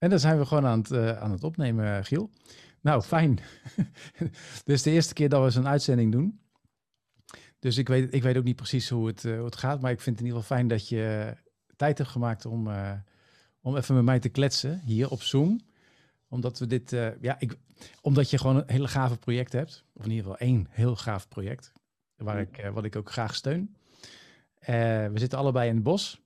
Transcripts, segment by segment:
En dan zijn we gewoon aan het, uh, aan het opnemen, Giel. Nou, fijn. Dit is de eerste keer dat we zo'n uitzending doen. Dus ik weet, ik weet ook niet precies hoe het, uh, hoe het gaat. Maar ik vind het in ieder geval fijn dat je tijd hebt gemaakt om, uh, om even met mij te kletsen hier op Zoom. Omdat we dit, ja, ik, omdat je gewoon een hele gave project hebt. Of in ieder geval één heel gaaf project. Waar ik, wat ik ook graag steun. we zitten allebei in het bos.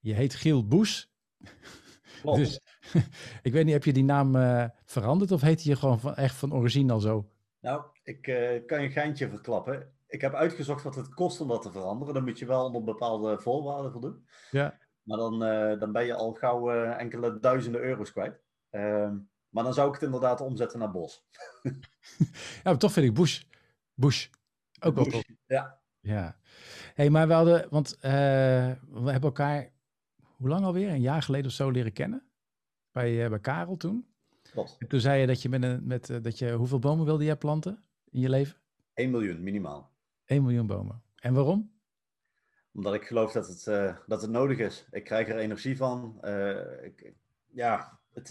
Je heet Giel Boes. Dus ik weet niet, heb je die naam uh, veranderd of heet je gewoon van, echt van origine al zo? Nou, ik uh, kan je een geintje verklappen. Ik heb uitgezocht wat het kost om dat te veranderen. Dan moet je wel onder bepaalde voorwaarden voldoen. Ja. Maar dan, uh, dan ben je al gauw enkele duizenden euro's kwijt. Ehm, maar dan zou ik het inderdaad omzetten naar bos. ja, maar toch vind ik Bush. Bush. Ook wel. Ja. Ja. hey, maar we hadden, want we hebben elkaar hoe lang alweer? Een jaar geleden of zo leren kennen. Bij, uh, bij Karel toen. Klopt. En toen zei je dat je met een, met, uh, dat je, hoeveel bomen wilde jij planten in je leven? 1 miljoen, minimaal. 1 miljoen bomen. En waarom? Omdat ik geloof dat het, uh, dat het nodig is. Ik krijg er energie van. Ik, ja, het,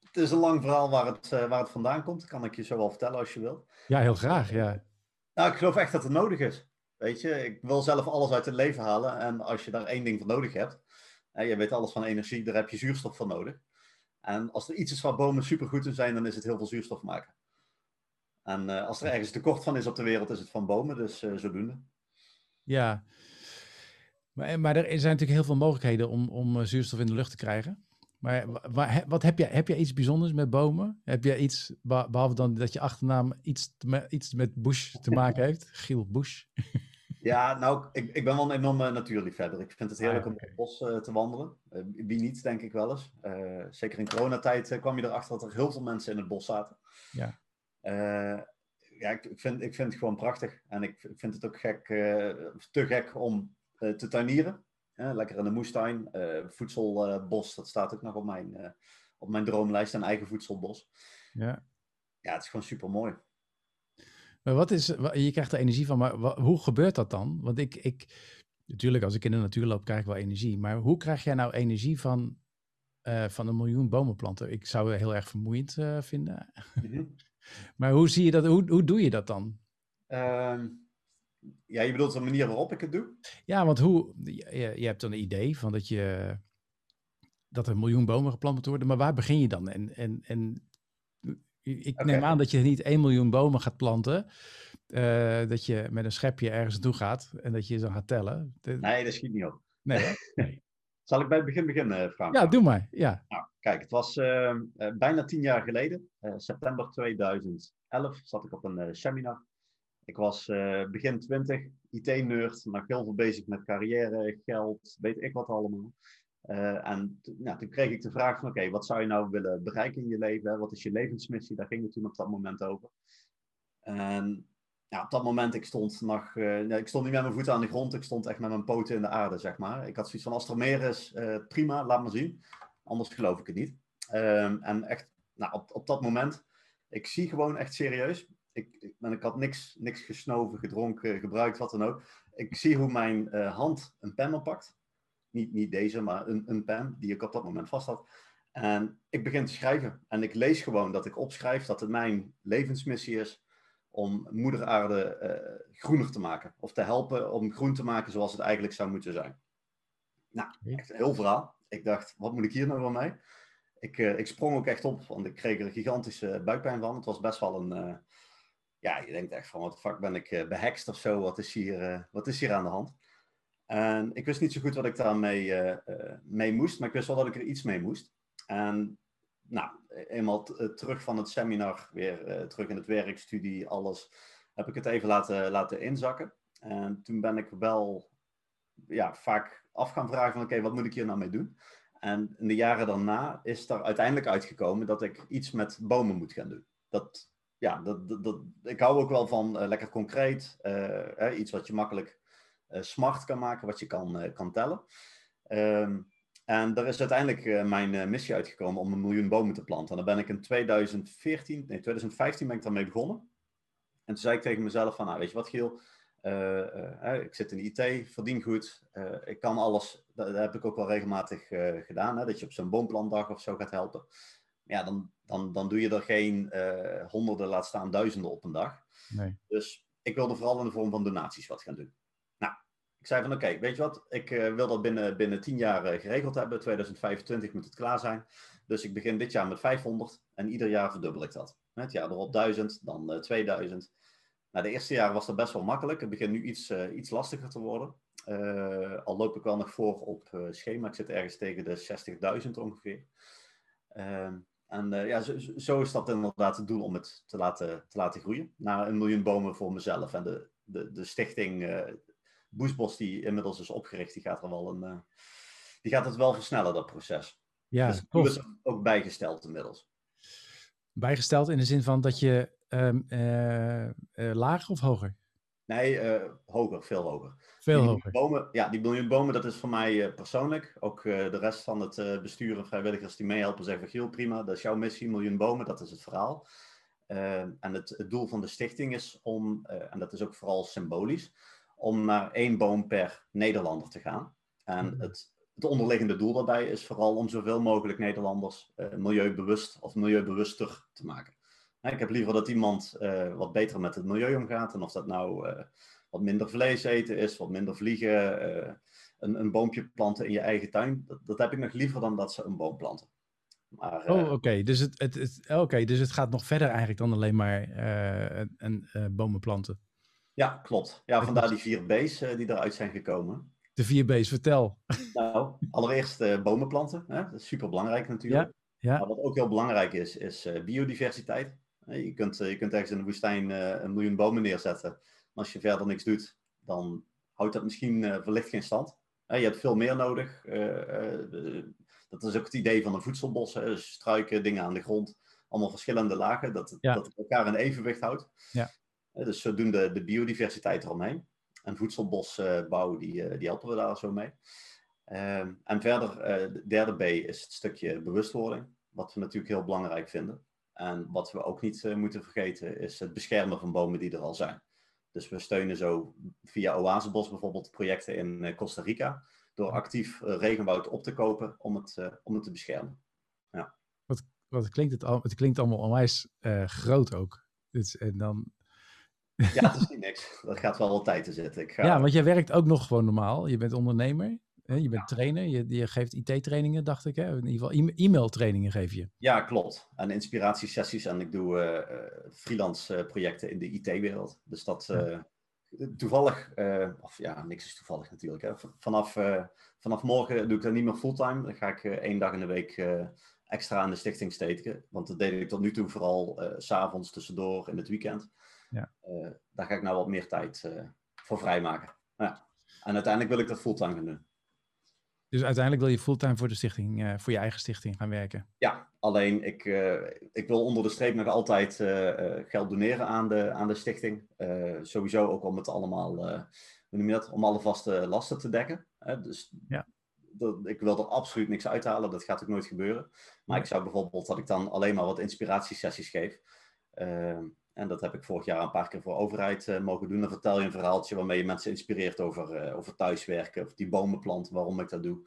het, is een lang verhaal waar het, waar het vandaan komt. Kan ik je zo wel vertellen als je wilt. Ja, heel graag, ja. Nou, ik geloof echt dat het nodig is. Weet je, ik wil zelf alles uit het leven halen. En als je daar één ding voor nodig hebt, je weet alles van energie, daar heb je zuurstof voor nodig. En als er iets is waar bomen supergoed in zijn, dan is het heel veel zuurstof maken. En uh, als er ergens tekort van is op de wereld, is het van bomen, dus uh, zodoende. Ja, maar, maar er zijn natuurlijk heel veel mogelijkheden om, om zuurstof in de lucht te krijgen. Maar wat heb je, heb je iets bijzonders met bomen? Heb je iets, behalve dan dat je achternaam iets, iets met Bush te maken heeft? Giel Bush. Ja, nou, ik, ik ben wel een enorme natuurliefhebber. Ik vind het heerlijk ah, om in het bos uh, te wandelen. Uh, wie niet, denk ik wel eens. Uh, zeker in coronatijd kwam je erachter dat er heel veel mensen in het bos zaten. Ja, ja ik, ik, vind, ik vind het gewoon prachtig. En ik, ik vind het ook gek, te gek om te tuinieren. lekker in de moestuin. voedselbos, dat staat ook nog op mijn, op mijn droomlijst. Een eigen voedselbos. Ja. Ja, het is gewoon super mooi. Maar wat is, je krijgt er energie van, maar hoe gebeurt dat dan? Want ik, ik, natuurlijk als ik in de natuur loop, krijg ik wel energie. Maar hoe krijg jij nou energie van, uh, van een miljoen bomen planten? Ik zou het heel erg vermoeiend uh, vinden. Mm-hmm. maar hoe zie je dat, hoe, hoe doe je dat dan? Um, ja, je bedoelt de manier waarop ik het doe? Ja, want hoe, je, je hebt dan een idee van dat je, dat er een miljoen bomen geplant moeten worden, maar waar begin je dan? En, en, en ik neem aan dat je niet 1 miljoen bomen gaat planten. Uh, dat je met een schepje ergens naartoe gaat en dat je zo gaat tellen. Nee, dat schiet niet op. Nee. nee. Zal ik bij het begin beginnen, Frank? Ja, doe maar. Ja. Nou, kijk, het was uh, uh, bijna tien jaar geleden, september 2011, zat ik op een seminar. Ik was begin 20, IT-nerd, nog heel veel bezig met carrière, geld, weet ik wat allemaal. Uh, en nou, toen kreeg ik de vraag van, oké, wat zou je nou willen bereiken in je leven? Wat is je levensmissie? Daar ging het toen op dat moment over. En ja, op dat moment, ik stond nog, uh, ik stond niet met mijn voeten aan de grond, ik stond echt met mijn poten in de aarde, zeg maar. Ik had zoiets van, als er meer is, uh, prima, laat maar zien. Anders geloof ik het niet. Um, en echt, nou, op, op dat moment, ik zie gewoon echt serieus, ik, ik, en ik had niks, niks gesnoven, gedronken, gebruikt, wat dan ook. Ik zie hoe mijn hand een pen oppakt niet, niet deze, maar een, een pen die ik op dat moment vast had. En ik begin te schrijven. En ik lees gewoon dat ik opschrijf dat het mijn levensmissie is om moeder aarde uh, groener te maken. Of te helpen om groen te maken zoals het eigenlijk zou moeten zijn. Nou, echt een heel verhaal. Ik dacht, wat moet ik hier nou wel mee? Ik, uh, ik sprong ook echt op, want ik kreeg er een gigantische buikpijn van. Het was best wel een... Uh, ja, je denkt echt van, wat fuck ben ik behekst of zo? Wat is hier, wat is hier aan de hand? En ik wist niet zo goed wat ik daarmee uh, uh, mee moest, maar ik wist wel dat ik er iets mee moest. En nou, eenmaal uh, terug van het seminar, weer terug in het werkstudie, alles, heb ik het even laten, laten inzakken. En toen ben ik wel ja, vaak af gaan vragen van oké, wat moet ik hier nou mee doen? En in de jaren daarna is er uiteindelijk uitgekomen dat ik iets met bomen moet gaan doen. Dat, ja, dat, dat, ik hou ook wel van lekker concreet, iets wat je makkelijk eh, smart kan maken, wat je kan, eh, kan tellen. Um, en daar is uiteindelijk uh, mijn missie uitgekomen om een miljoen bomen te planten. En daar ben ik in 2014, nee, 2015 ben ik daarmee begonnen. En toen zei ik tegen mezelf van, nou, weet je wat Giel, ik zit in de IT, verdien goed, ik kan alles. Dat, heb ik ook wel regelmatig gedaan, hè, dat je op zo'n boomplantdag of zo gaat helpen. Ja, dan, dan, dan doe je er geen honderden, laat staan duizenden op een dag. Nee. Dus ik wilde vooral in de vorm van donaties wat gaan doen. Ik zei van oké, weet je wat, ik wil dat binnen, binnen 10 jaar geregeld hebben. 2025 moet het klaar zijn. Dus ik begin dit jaar met 500 en ieder jaar verdubbel ik dat. Het jaar erop 1000, dan uh, eh, 2000. Nou, de eerste jaren was dat best wel makkelijk. Het begint nu iets, iets lastiger te worden. Al loop ik wel nog voor op schema. Ik zit ergens tegen de 60.000 ongeveer. Ehm, en ja, zo, zo, is dat inderdaad het doel om het te laten, te laten groeien. Naar een miljoen bomen voor mezelf. En de, de, de stichting Boesbos, die inmiddels is opgericht, die gaat, er wel een, die gaat het wel versnellen, dat proces. Ja, dus is ook bijgesteld inmiddels. Bijgesteld in de zin van dat je um, uh, lager of hoger? Nee, hoger, veel hoger. Veel die hoger. Bomen, ja, die miljoen bomen, dat is voor mij persoonlijk. Ook de rest van het bestuur en vrijwilligers die meehelpen zeggen, Giel, prima, dat is jouw missie, miljoen bomen, dat is het verhaal. Ehm, en het, het, doel van de stichting is om, en dat is ook vooral symbolisch, om naar één boom per Nederlander te gaan. En hmm. het, het onderliggende doel daarbij is vooral om zoveel mogelijk Nederlanders uh, milieubewust of milieubewuster te maken. ik heb liever dat iemand uh, wat beter met het milieu omgaat. En of dat nou uh, wat minder vlees eten is, wat minder vliegen, een, een, boompje planten in je eigen tuin. Dat, dat, heb ik nog liever dan dat ze een boom planten. Maar, oh, oké. Dus, het, het, het oké, dus het gaat nog verder eigenlijk dan alleen maar een, bomen planten. Ja, klopt. Ja, vandaar die vier B's die eruit zijn gekomen. De vier B's, vertel. Nou, allereerst uh, bomen planten. Hè? Dat is super belangrijk natuurlijk. Ja, ja. Maar wat ook heel belangrijk is, is uh, biodiversiteit. Je kunt, je kunt ergens in de woestijn een miljoen bomen neerzetten. Maar als je verder niks doet, dan houdt dat misschien wellicht geen stand. je hebt veel meer nodig. dat is ook het idee van een voedselbos. Struiken, dingen aan de grond. Allemaal verschillende lagen. Dat, ja. dat het elkaar in evenwicht houdt. Ja. Dus zodoende de biodiversiteit eromheen en voedselbosbouw, die, eh, die helpen we daar zo mee. Ehm, en verder, eh, de derde B is het stukje bewustwording, wat we natuurlijk heel belangrijk vinden. En wat we ook niet eh, moeten vergeten, is het beschermen van bomen die er al zijn. Dus we steunen zo via Oasebos bijvoorbeeld projecten in Costa Rica, door actief regenwoud op te kopen om het, om het te beschermen. Ja. Wat, wat klinkt het, al, het klinkt allemaal onwijs groot ook. En dan ja, het is niet niks. Dat gaat wel wat tijd te zitten. Ik ga... Ja, want jij werkt ook nog gewoon normaal. Je bent ondernemer. Hè? Je bent trainer. Je, je geeft IT-trainingen, dacht ik. Hè? In ieder geval e-mail-trainingen geef je. Ja, klopt. En inspiratiesessies. En ik doe uh, freelance uh, projecten in de IT-wereld. Dus dat uh, toevallig, of ja, niks is toevallig natuurlijk. Hè? Vanaf, vanaf morgen doe ik dat niet meer fulltime. Dan ga ik één dag in de week extra aan de stichting steken. Want dat deed ik tot nu toe vooral s s'avonds tussendoor in het weekend. Ja. Uh, daar ga ik nou wat meer tijd uh, voor vrijmaken. Ja. En uiteindelijk wil ik dat fulltime gaan doen. Dus uiteindelijk wil je fulltime voor de stichting, uh, voor je eigen stichting gaan werken? Ja, alleen ik, ik wil onder de streep nog altijd geld doneren aan de, aan de stichting. sowieso ook om het allemaal, hoe noem je dat, om alle vaste lasten te dekken. dus ja. Ik wil er absoluut niks uithalen, dat gaat ook nooit gebeuren. Maar ik zou bijvoorbeeld dat ik dan alleen maar wat inspiratiesessies geef. En dat heb ik vorig jaar een paar keer voor overheid uh, mogen doen. Dan vertel je een verhaaltje waarmee je mensen inspireert over, uh, over thuiswerken of die bomen planten, waarom ik dat doe.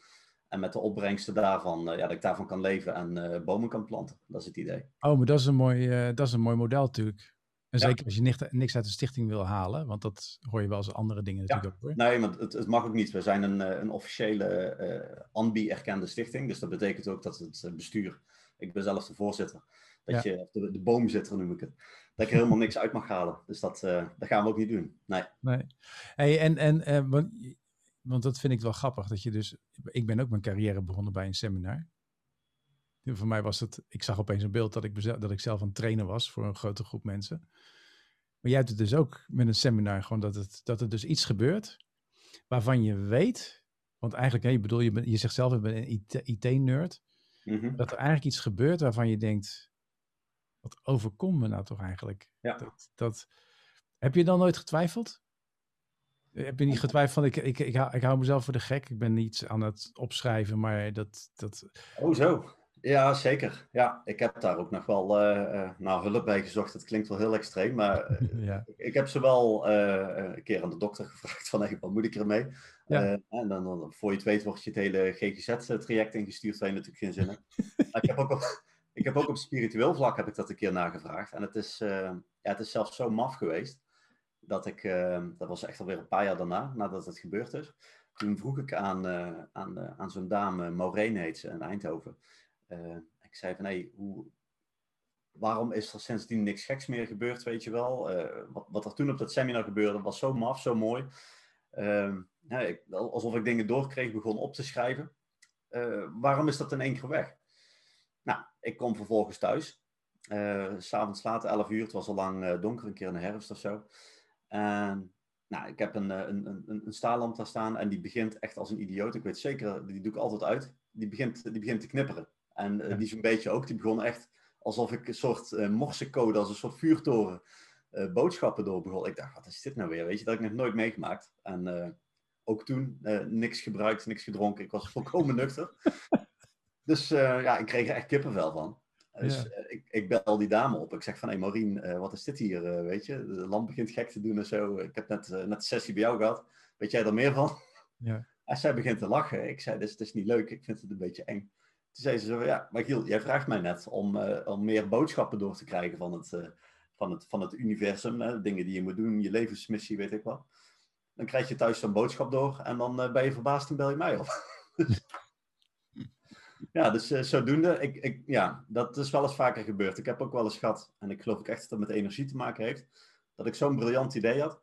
En met de opbrengsten daarvan, uh, ja, dat ik daarvan kan leven en bomen kan planten. Dat is het idee. Oh, maar dat is een mooi, dat is een mooi model natuurlijk. En zeker als je niks, niks, uit de stichting wil halen, want dat hoor je wel eens andere dingen natuurlijk ja. ook. Hoor. Nee, maar het, het, mag ook niet. We zijn een, een officiële ANBI-erkende stichting. Dus dat betekent ook dat het bestuur, ik ben zelf de voorzitter, dat je, de, de boomzitter noem ik het, dat ik er helemaal niks uit mag halen. Dus dat, uh, dat gaan we ook niet doen. Nee. nee. Hey, en, en, uh, want, want dat vind ik wel grappig. Dat je dus, ik ben ook mijn carrière begonnen bij een seminar. Voor mij was het, ik zag opeens een beeld dat ik, dat ik zelf een trainer was voor een grote groep mensen. Maar jij hebt het dus ook met een seminar, gewoon dat het, dat er dus iets gebeurt waarvan je weet, want eigenlijk, hè, je bedoel, je, je zegt zelf, ik ben een IT-nerd, mhm. dat er eigenlijk iets gebeurt waarvan je denkt, wat overkomt me nou toch eigenlijk? Ja. Dat, dat, heb je dan nooit getwijfeld? Heb je niet getwijfeld van, ik, ik, ik, hou, ik hou mezelf voor de gek, ik ben niet aan het opschrijven, maar dat... dat... Oh zo. Ja, zeker. Ja, ik heb daar ook nog wel uh, nou, hulp bij gezocht. Het klinkt wel heel extreem, maar ja. ik, ik, heb ze wel een keer aan de dokter gevraagd van, hey, wat moet ik ermee? Ja. en dan, dan, voor je het weet, wordt je het hele GGZ-traject ingestuurd, waar je natuurlijk geen zin hebt. ik, heb ook op, ik heb ook op spiritueel vlak heb ik dat een keer nagevraagd. En het is, ja, het is zelfs zo maf geweest, dat ik, dat was echt alweer een paar jaar daarna, nadat het gebeurd is. Toen vroeg ik aan, aan, aan zo'n dame, Maureen heet ze, in Eindhoven. Ik zei van, hey, hoe, waarom is er sindsdien niks geks meer gebeurd, weet je wel? Wat, wat, er toen op dat seminar gebeurde, was zo maf, zo mooi. Ja, ik, alsof ik dingen doorkreeg, begon op te schrijven. Waarom is dat in één keer weg? Ik kom vervolgens thuis. S'avonds laat, 11 uur, het was al lang donker, een keer in de herfst of zo. En nou, ik heb een, een, een, een staallamp daar staan en die begint echt als een idioot. Ik weet zeker, die doe ik altijd uit. Die begint, die begint te knipperen. En uh, die zo'n beetje ook, die begon echt alsof ik een soort uh, morsecode, als een soort vuurtoren, uh, boodschappen door begon. Ik dacht, wat is dit nou weer? Weet je, dat heb ik nog nooit meegemaakt. En ook toen niks gebruikt, niks gedronken. Ik was volkomen nuchter. dus ja, ik kreeg er echt kippenvel van. Dus ik, ik, bel die dame op. Ik zeg van, hé hey Maureen, wat is dit hier? weet je, de lamp begint gek te doen en zo. Ik heb net, net een sessie bij jou gehad. Weet jij er meer van? Ja. En zij begint te lachen. Ik zei, dit is, niet leuk. Ik vind het een beetje eng. Toen zei ze zo, ja, maar Giel, jij vraagt mij net om, om meer boodschappen door te krijgen van het, van het, van het universum. Hè? Dingen die je moet doen, je levensmissie, weet ik wat. Dan krijg je thuis zo'n boodschap door en dan ben je verbaasd en bel je mij op. ja, dus zodoende, ik, ik, ja, dat is wel eens vaker gebeurd. Ik heb ook wel eens gehad, en ik geloof ook echt dat het met energie te maken heeft, dat ik zo'n briljant idee had.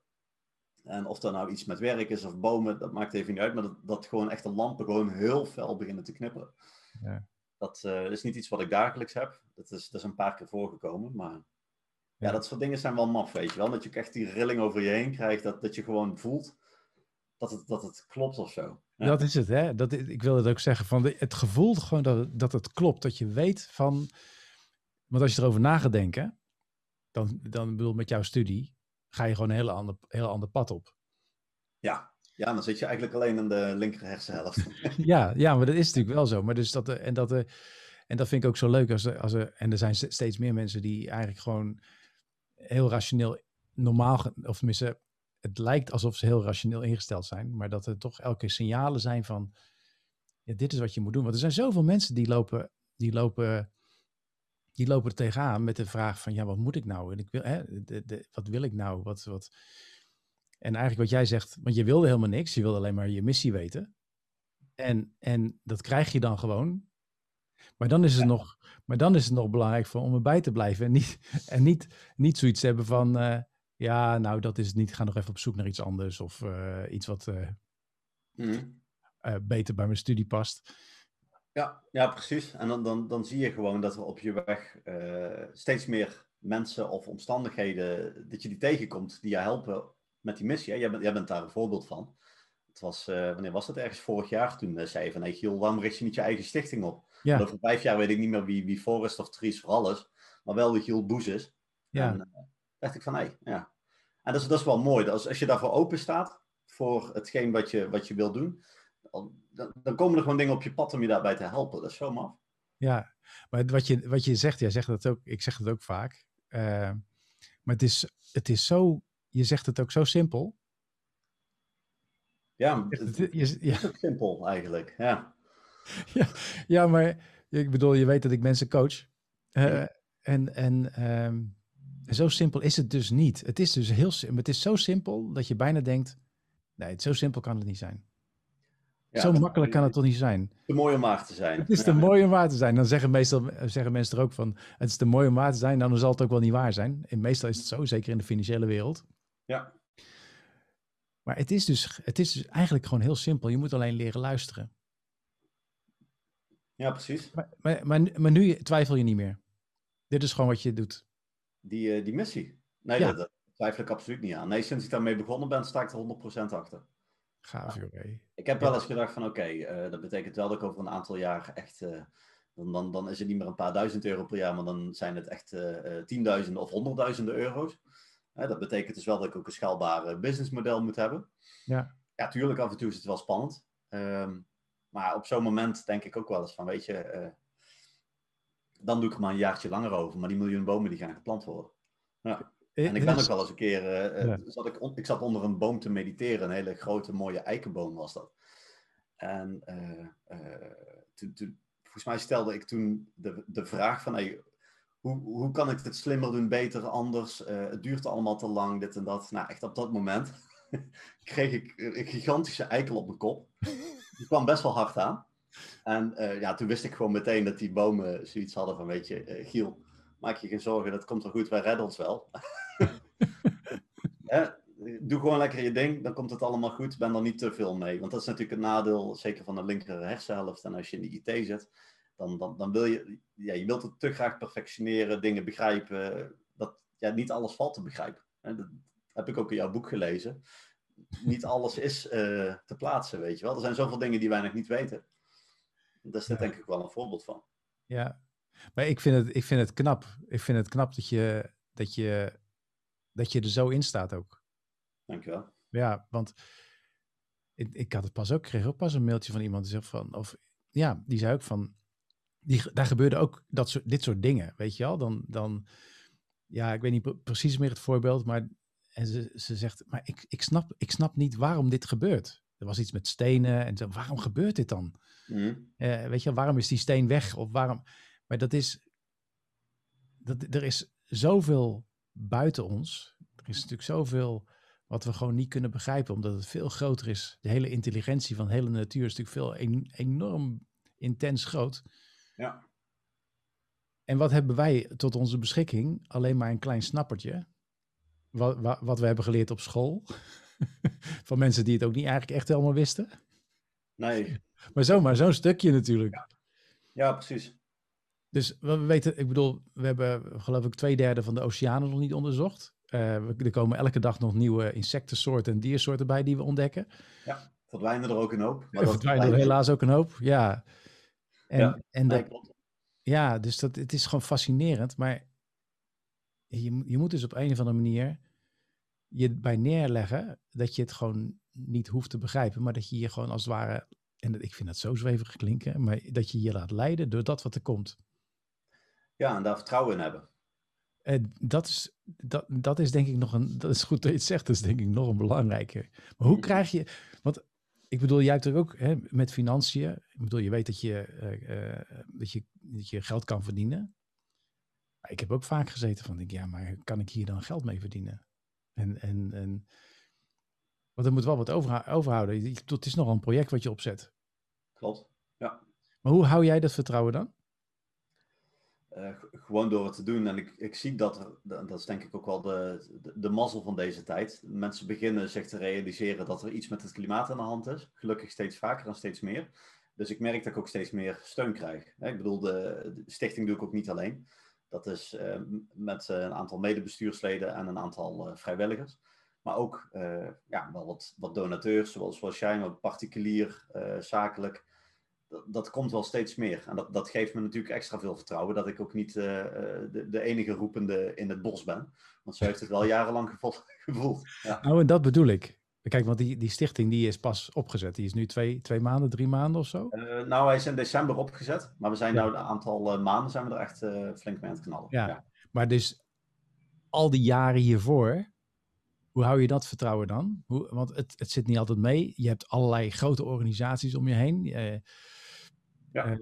En of dat nou iets met werk is of bomen, dat maakt even niet uit. Maar dat, dat gewoon echt de lampen gewoon heel fel beginnen te knipperen. Ja. Dat uh, is niet iets wat ik dagelijks heb. Dat is, dat is een paar keer voorgekomen. Maar ja. dat soort dingen zijn wel maf, weet je wel. Dat je echt die rilling over je heen krijgt. Dat, dat je gewoon voelt dat het, dat het klopt of zo. Ja. Dat is het, hè. Dat, ik wil het ook zeggen. Van de, het gevoel gewoon dat het, dat het klopt. Dat je weet van... Want als je erover na gaat denken... Dan, dan bedoel met jouw studie... Ga je gewoon een heel ander, heel ander pad op. Ja, ja, dan zit je eigenlijk alleen aan de linker hersenhelft. ja, ja, maar dat is natuurlijk wel zo. Maar dus dat, en, dat, en dat vind ik ook zo leuk. Als, als er, en er zijn steeds meer mensen die eigenlijk gewoon heel rationeel, normaal, of tenminste, het lijkt alsof ze heel rationeel ingesteld zijn. Maar dat er toch elke signalen zijn van, ja, dit is wat je moet doen. Want er zijn zoveel mensen die lopen, die lopen, die lopen er tegenaan met de vraag van, ja, wat moet ik nou? En ik wil, hè, de, de, wat wil ik nou? Wat, wat, en eigenlijk wat jij zegt, want je wilde helemaal niks, je wilde alleen maar je missie weten. En, en dat krijg je dan gewoon. Maar dan is het, nog, maar dan is het nog belangrijk voor, om erbij te blijven. En niet, en niet, niet zoiets hebben van, uh, ja, nou dat is het niet, ga nog even op zoek naar iets anders. Of uh, iets wat uh, mm. beter bij mijn studie past. Ja, ja precies. En dan, dan, dan zie je gewoon dat er op je weg steeds meer mensen of omstandigheden, dat je die tegenkomt die je helpen met die missie. Hè? Jij, bent, jij bent daar een voorbeeld van. Het was, wanneer was dat ergens vorig jaar? Toen zei je van, hey Giel, waarom richt je niet je eigen stichting op? Ja. Over vijf jaar weet ik niet meer wie, wie Forrest of Tries vooral is, maar wel wie Giel Boes is. Ja. En dacht ik van, hé, hey, ja. En dat is, dat is wel mooi. Als, als je daarvoor open staat, voor hetgeen wat je, wat je wil doen, dan, dan komen er gewoon dingen op je pad om je daarbij te helpen. Dat is zo maf. Ja, maar wat je, wat je zegt, jij zegt dat ook, ik zeg het ook vaak. maar het is, het is zo je zegt het ook zo simpel. Ja, het, is ja. simpel eigenlijk, ja. ja. Ja, maar ik bedoel, je weet dat ik mensen coach. Uh, En, en um, zo simpel is het dus niet. Het is dus heel het is zo simpel dat je bijna denkt, nee, zo simpel kan het niet zijn. Ja, zo makkelijk kan het toch niet zijn? Te mooi om waar te zijn. Het is te mooi om waar te zijn. Dan zeggen, meestal, zeggen mensen er ook van, het is te mooi om waar te zijn, dan zal het ook wel niet waar zijn. En meestal is het zo, zeker in de financiële wereld. Ja. Maar het is, dus, het is dus eigenlijk gewoon heel simpel. Je moet alleen leren luisteren. Ja, precies. Maar, maar, maar, nu twijfel je niet meer. Dit is gewoon wat je doet. Die, uh, die missie. Nee, ja. dat, twijfel ik absoluut niet aan. Nee, sinds ik daarmee begonnen ben, sta ik er 100% achter. Gaaf, joh. Ik heb wel eens gedacht van, oké, okay, uh, dat betekent wel dat ik over een aantal jaar echt... Uh, dan, dan, dan is het niet meer een paar duizend euro per jaar, maar dan zijn het echt tienduizenden of honderdduizenden euro's dat betekent dus wel dat ik ook een schaalbaar businessmodel moet hebben. Ja. Ja, tuurlijk, af en toe is het wel spannend. Um, maar op zo'n moment denk ik ook wel eens van, weet je, dan doe ik er maar een jaartje langer over. Maar die miljoen bomen die gaan geplant worden. Ja. En ik ben ook wel eens een keer, uh, ja. zat ik, ik zat onder een boom te mediteren. Een hele grote mooie eikenboom was dat. En uh, toen, toen, volgens mij stelde ik toen de, de vraag van... Hey, hoe, hoe kan ik het slimmer doen, beter, anders? het duurt allemaal te lang, dit en dat. Nou, echt op dat moment kreeg ik een gigantische eikel op mijn kop. Die kwam best wel hard aan. En uh, ja, toen wist ik gewoon meteen dat die bomen zoiets hadden van, weet je, uh, Giel, maak je geen zorgen, dat komt wel goed, wij redden ons wel. doe gewoon lekker je ding, dan komt het allemaal goed, ben er niet te veel mee. Want dat is natuurlijk een nadeel, zeker van de linker hersenhelft. En als je in de IT zit, dan, dan, dan wil je, ja, je wilt het te graag perfectioneren, dingen begrijpen. Dat, ja, niet alles valt te begrijpen. Dat heb ik ook in jouw boek gelezen. Niet alles is uh, te plaatsen, weet je wel. Er zijn zoveel dingen die wij nog niet weten. Daar is dit denk ik wel een voorbeeld van. Ja, maar ik vind het, ik vind het knap. Ik vind het knap dat je, dat je, dat je er zo in staat ook. Dankjewel. Ja, want ik, ik had het pas ook, kreeg ook pas een mailtje van iemand die zegt van, of ja, die zei ook van, die, daar gebeurde ook dat soort, dit soort dingen, weet je wel? Dan, dan, ja, ik weet niet precies meer het voorbeeld, maar en ze, ze zegt, maar ik, ik, snap, ik snap niet waarom dit gebeurt. Er was iets met stenen en zo, waarom gebeurt dit dan? Mm. weet je, waarom is die steen weg? Of waarom? Maar dat is, dat, er is zoveel buiten ons. Er is natuurlijk zoveel wat we gewoon niet kunnen begrijpen, omdat het veel groter is. De hele intelligentie van de hele natuur is natuurlijk veel enorm intens groot. Ja. En wat hebben wij tot onze beschikking? Alleen maar een klein snappertje. Wat, wat, wat we hebben geleerd op school. van mensen die het ook niet eigenlijk echt helemaal wisten. Nee. Maar zomaar zo'n stukje natuurlijk. Ja. ja, precies. Dus we weten, ik bedoel, we hebben geloof ik twee derde van de oceanen nog niet onderzocht. Uh, er komen elke dag nog nieuwe insectensoorten en diersoorten bij die we ontdekken. Ja, verdwijnen er ook een hoop. Maar er verdwijnen er helaas ook een hoop, ja. En, ja, en dat, ja, dus dat, het is gewoon fascinerend. Maar je, je moet dus op een of andere manier je bij neerleggen dat je het gewoon niet hoeft te begrijpen, maar dat je je gewoon als het ware, en ik vind dat zo zweverig klinken, maar dat je je laat leiden door dat wat er komt. Ja, en daar vertrouwen in hebben. Uh, dat, is, dat, dat is denk ik nog een, dat is goed dat je het zegt, dat is denk ik nog een belangrijke. Maar hoe krijg je, want ik bedoel, jij hebt er ook hè, met financiën, ik bedoel, je weet dat je, uh, uh, dat je, dat je geld kan verdienen. Maar ik heb ook vaak gezeten van, denk, ja, maar kan ik hier dan geld mee verdienen? En, en, en want er moet wel wat over, overhouden. Het is nogal een project wat je opzet. Klopt, ja. Maar hoe hou jij dat vertrouwen dan? Uh, gewoon door het te doen. En ik, ik zie dat, er, dat is denk ik ook wel de, de, de mazzel van deze tijd. Mensen beginnen zich te realiseren dat er iets met het klimaat aan de hand is. Gelukkig steeds vaker en steeds meer. Dus ik merk dat ik ook steeds meer steun krijg. Ik bedoel, de, de stichting doe ik ook niet alleen. Dat is uh, met een aantal medebestuursleden en een aantal uh, vrijwilligers. Maar ook uh, ja, wel wat, wat donateurs, zoals, zoals jij, maar particulier, zakelijk. Dat, dat, komt wel steeds meer. En dat, dat geeft me natuurlijk extra veel vertrouwen dat ik ook niet de, de, enige roepende in het bos ben. Want zo heeft het wel jarenlang gevoeld. Ja. Nou, en dat bedoel ik. Kijk, want die, die stichting die is pas opgezet. Die is nu twee, twee maanden, drie maanden of zo? Uh, nou, hij is in december opgezet. Maar we zijn ja. nou een aantal uh, maanden zijn we er echt flink mee aan het knallen. Ja. ja. maar dus al die jaren hiervoor, hoe hou je dat vertrouwen dan? Hoe, want het, het zit niet altijd mee. Je hebt allerlei grote organisaties om je heen. ja.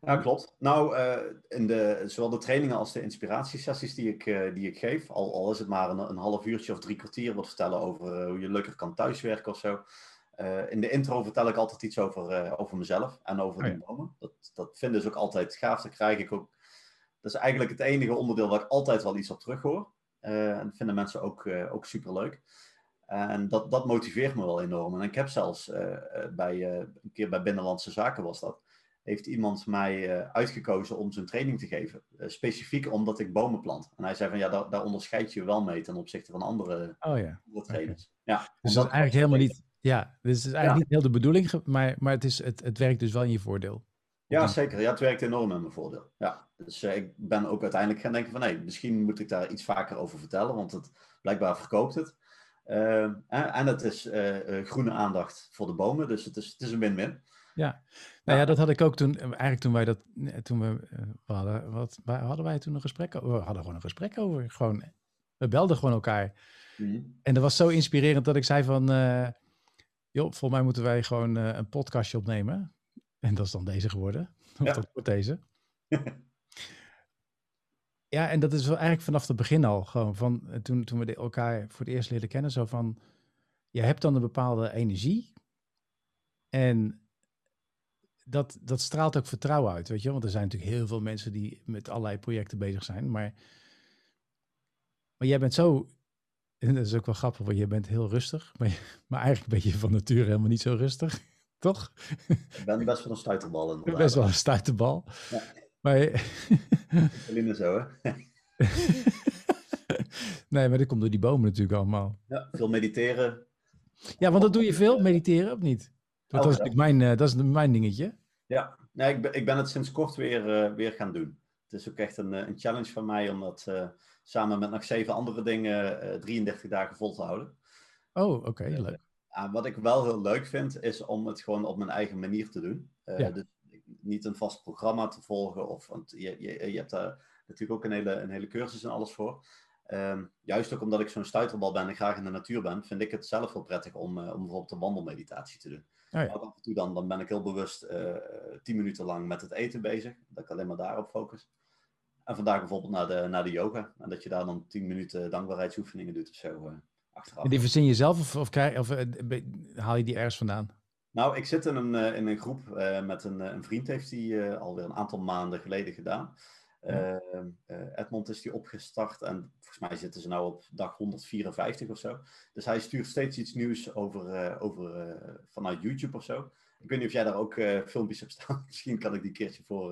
Ja, klopt. Nou, uh, in de, zowel de trainingen als de inspiratiesessies die ik, uh, die ik geef, al, al is het maar een, een, half uurtje of drie kwartier wat vertellen over hoe je leuker kan thuiswerken of zo. in de intro vertel ik altijd iets over, over mezelf en over oh, ja. de bomen. Dat, dat vinden ze ook altijd gaaf. Dat krijg ik ook. Dat is eigenlijk het enige onderdeel waar ik altijd wel iets op terug hoor. En dat vinden mensen ook, ook super leuk. En dat, dat motiveert me wel enorm. En ik heb zelfs bij, een keer bij Binnenlandse Zaken was dat heeft iemand mij uitgekozen om zijn training te geven. Specifiek omdat ik bomen plant. En hij zei van ja, daar, daar onderscheid je wel mee ten opzichte van andere, oh, ja. andere trainers. Okay. Ja, dus dat is eigenlijk helemaal niet. Ja, dus het is eigenlijk ja. niet heel de bedoeling, maar, maar het, is, het, het werkt dus wel in je voordeel. Ja, zeker. Ja, het werkt enorm in mijn voordeel. Ja, dus uh, ik ben ook uiteindelijk gaan denken van nee, misschien moet ik daar iets vaker over vertellen, want het blijkbaar verkoopt het. en het is groene aandacht voor de bomen, dus het is, het is een win-win. Ja, nou ja, dat had ik ook toen, eigenlijk toen wij dat, toen we, we hadden, wat, hadden wij toen een gesprek over? We hadden gewoon een gesprek over, gewoon, we belden gewoon elkaar. Mhm. En dat was zo inspirerend dat ik zei van, joh, volgens mij moeten wij gewoon een podcastje opnemen. En dat is dan deze geworden, of ja. dat wordt deze. ja, en dat is wel eigenlijk vanaf het begin al, gewoon van, eh, toen, toen we elkaar voor het eerst leren kennen, zo van, je hebt dan een bepaalde energie en dat, dat straalt ook vertrouwen uit, weet je. Want er zijn natuurlijk heel veel mensen die met allerlei projecten bezig zijn. Maar, maar jij bent zo, en dat is ook wel grappig, want je bent heel rustig. Maar, maar eigenlijk ben je van nature helemaal niet zo rustig, toch? Ik ben best wel een stuiterbal. Inderdaad. Best wel een stuiterbal. Ja. Maar... Alleen zo, hè? nee, maar dat komt door die bomen natuurlijk allemaal. Ja, veel mediteren. Ja, want dat doe je veel, mediteren, of niet? Dat, is natuurlijk mijn, uh, dat is mijn dingetje. Ja, nee, ik, ben, ik ben het sinds kort weer, uh, weer gaan doen. Het is ook echt een, eh, een challenge van mij om dat uh, samen met nog zeven andere dingen 33 dagen vol te houden. Oh, oké, okay, leuk. Wat ik wel heel leuk vind, is om het gewoon op mijn eigen manier te doen. Ja. Dus niet een vast programma te volgen. Of, want je, je, je hebt daar natuurlijk ook een hele, een hele cursus en alles voor. Um, juist ook omdat ik zo'n stuiterbal ben en graag in de natuur ben, vind ik het zelf heel prettig om, uh, om bijvoorbeeld een wandelmeditatie te doen. Oh ja. af en toe dan, dan ben ik heel bewust uh, tien minuten lang met het eten bezig, dat ik alleen maar daarop focus. En vandaag bijvoorbeeld naar de, naar de yoga, en dat je daar dan tien minuten dankbaarheidsoefeningen doet of zo achteraf. En die verzin je zelf of, of, krijg, of haal je die ergens vandaan? Nou, ik zit in een, in een groep met een, een vriend, heeft die alweer een aantal maanden geleden gedaan. Ehm, eh, Edmond is die opgestart en volgens mij zitten ze nu op dag 154 of zo. Dus hij stuurt steeds iets nieuws over, uh, over, uh, vanuit YouTube of zo. Ik weet niet of jij daar ook filmpjes hebt staan. Misschien kan ik die keertje voor.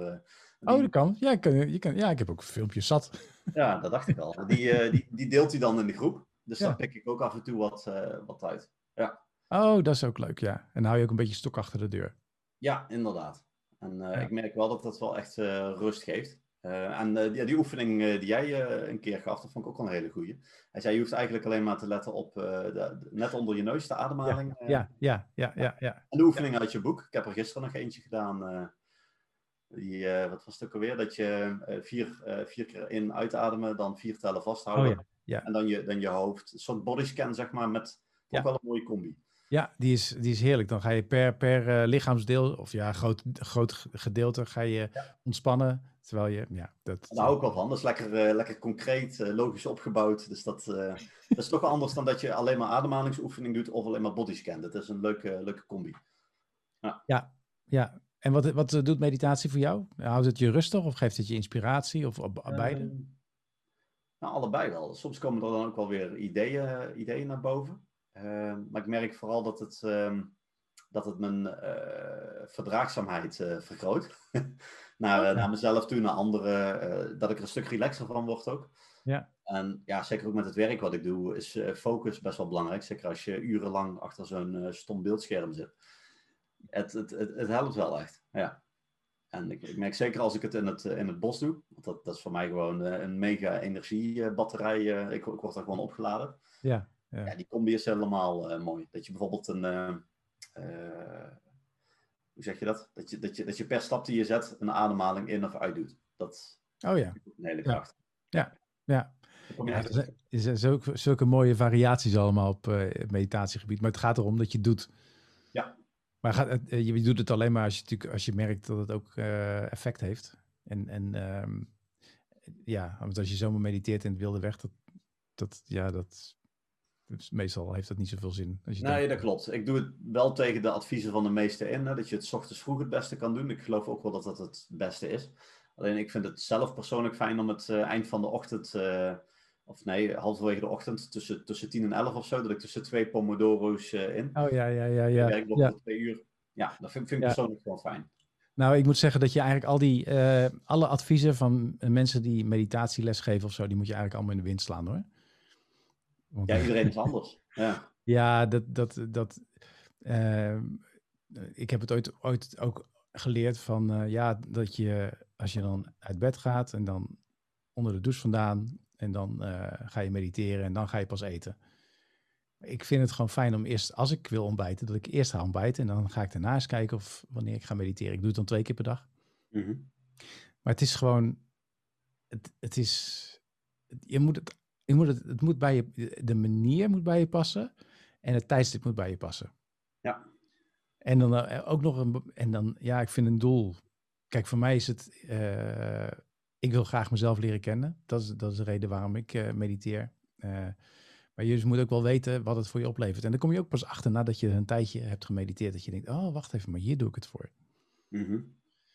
Die... Oh, dat kan. Ja, kan, je kan. ja, ik heb ook filmpjes zat. Ja, dat dacht ik al. Die, die, die deelt hij dan in de groep. Dus ja. daar pik ik ook af en toe wat, wat uit. Ja. Oh, dat is ook leuk, ja. En dan hou je ook een beetje stok achter de deur. Ja, inderdaad. En ik merk wel dat dat wel echt rust geeft. Uh, en uh, die, die, oefening uh, die jij een keer gaf, dat vond ik ook wel een hele goeie. Hij zei, je hoeft eigenlijk alleen maar te letten op de, net onder je neus, de ademhaling. Ja, ja, ja, ja, ja, En de oefening uit je boek. Ik heb er gisteren nog eentje gedaan. die, wat was het ook alweer? Dat je vier, vier keer in uitademen, dan vier tellen vasthouden. Oh, ja. En dan je, dan je hoofd. Een soort bodyscan, zeg maar, met ook wel een mooie combi. Ja, die is, die is heerlijk. Dan ga je per, per lichaamsdeel, of ja, groot, groot gedeelte, ga je ontspannen. Terwijl je, ja, dat... Daar hou ik wel van. Dat is lekker, uh, lekker concreet, uh, logisch opgebouwd. Dus dat, dat is toch anders dan dat je alleen maar ademhalingsoefening doet of alleen maar bodyscan. Dat is een leuke, leuke combi. Ja, ja. ja. En wat, wat doet meditatie voor jou? Houdt het je rustig of geeft het je inspiratie of beide? Nou, allebei wel. Soms komen er dan ook wel weer ideeën, ideeën naar boven. Ehm, maar ik merk vooral dat het... Ehm, dat het mijn verdraagzaamheid vergroot. naar, eh, naar mezelf toe, naar anderen. Eh, dat ik er een stuk relaxer van word ook. Ja. En ja, zeker ook met het werk wat ik doe, is eh, focus best wel belangrijk. Zeker als je urenlang achter zo'n stom beeldscherm zit. Het, het, het, het, helpt wel echt, ja. En ik, ik, merk zeker als ik het in het, in het bos doe, want dat, dat is voor mij gewoon een mega energiebatterij. ik, ik word er gewoon opgeladen. Ja, ja. ja die combi is helemaal mooi. Dat je bijvoorbeeld een, hoe zeg je dat? Dat je, dat, je, dat je per stap die je zet een ademhaling in of uit doet. Dat oh, ja. een hele kracht. Ja, ja. ja. er zijn zulke, zulke mooie variaties allemaal op uh, meditatiegebied. Maar het gaat erom dat je doet. Maar gaat, uh, je doet het alleen maar als je, als je merkt dat het ook uh, effect heeft. En, en um, ja, want als je zomaar mediteert in het wilde weg, dat, dat, ja, dat dus meestal heeft dat niet zoveel zin. Als je nee, dat klopt. Ik doe het wel tegen de adviezen van de meesten in. Hè, dat je het ochtends vroeg het beste kan doen. Ik geloof ook wel dat dat het beste is. Alleen ik vind het zelf persoonlijk fijn om het uh, eind van de ochtend, uh, of nee, halverwege de ochtend, tussen, tussen 10 en 11 of zo, dat ik tussen twee pomodoro's uh, in. Oh ja, ja, ja. ja. Werk ja. twee uur. Ja, dat vind, vind ik persoonlijk gewoon fijn. Nou, ik moet zeggen dat je eigenlijk al die, alle adviezen van mensen die meditatieles geven of zo, die moet je eigenlijk allemaal in de wind slaan hoor ja, iedereen is anders. Ja, ja dat. dat, dat uh, ik heb het ooit, ooit ook geleerd van ja, dat je als je dan uit bed gaat en dan onder de douche vandaan en dan uh, ga je mediteren en dan ga je pas eten. ik vind het gewoon fijn om eerst, als ik wil ontbijten, dat ik eerst ga ontbijten. En dan ga ik daarna eens kijken of wanneer ik ga mediteren. Ik doe het dan twee keer per dag. Mhm. Maar het is gewoon, het, het is, je moet het, je moet het, het moet bij je, de manier moet bij je passen en het tijdstip moet bij je passen. Ja. En dan eh, ook nog een, en dan, ja, ik vind een doel. Kijk, voor mij is het, eh, ik wil graag mezelf leren kennen. Dat is, dat is de reden waarom ik eh, mediteer. Eh, maar je dus moet ook wel weten wat het voor je oplevert. En dan kom je ook pas achter nadat je een tijdje hebt gemediteerd. Dat je denkt, oh, wacht even, maar hier doe ik het voor. Mhm.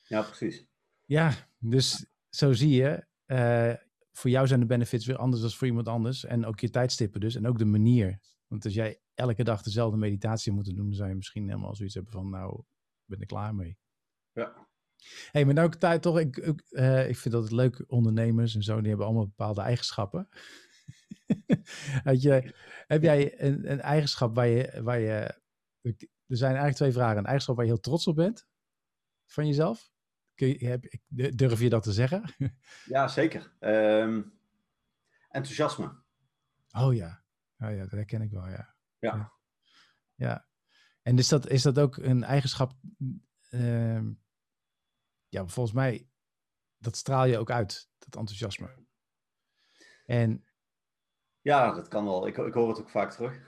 Ja, precies. Ja, dus zo zie je, eh, voor jou zijn de benefits weer anders dan voor iemand anders. En ook je tijdstippen dus, en ook de manier. Want als jij elke dag dezelfde meditatie moet doen, dan zou je misschien helemaal zoiets hebben van, nou, ik ben er klaar mee. Ja. Hey, maar nou tijd toch, ik, ik, eh, ik vind dat het leuk, ondernemers en zo, die hebben allemaal bepaalde eigenschappen. Had je, heb jij een, een eigenschap waar je, waar je, er zijn eigenlijk twee vragen. Een eigenschap waar je heel trots op bent van jezelf? Kun je, heb, durf je dat te zeggen? Ja, zeker. Ehm, enthousiasme. Oh ja. Oh ja, dat herken ik wel, ja. Ja. Ja. Ja. En is dat, is dat ook een eigenschap, ehm, ja, volgens mij, dat straal je ook uit, dat enthousiasme. En Ja, dat kan wel. Ik, ik hoor het ook vaak terug.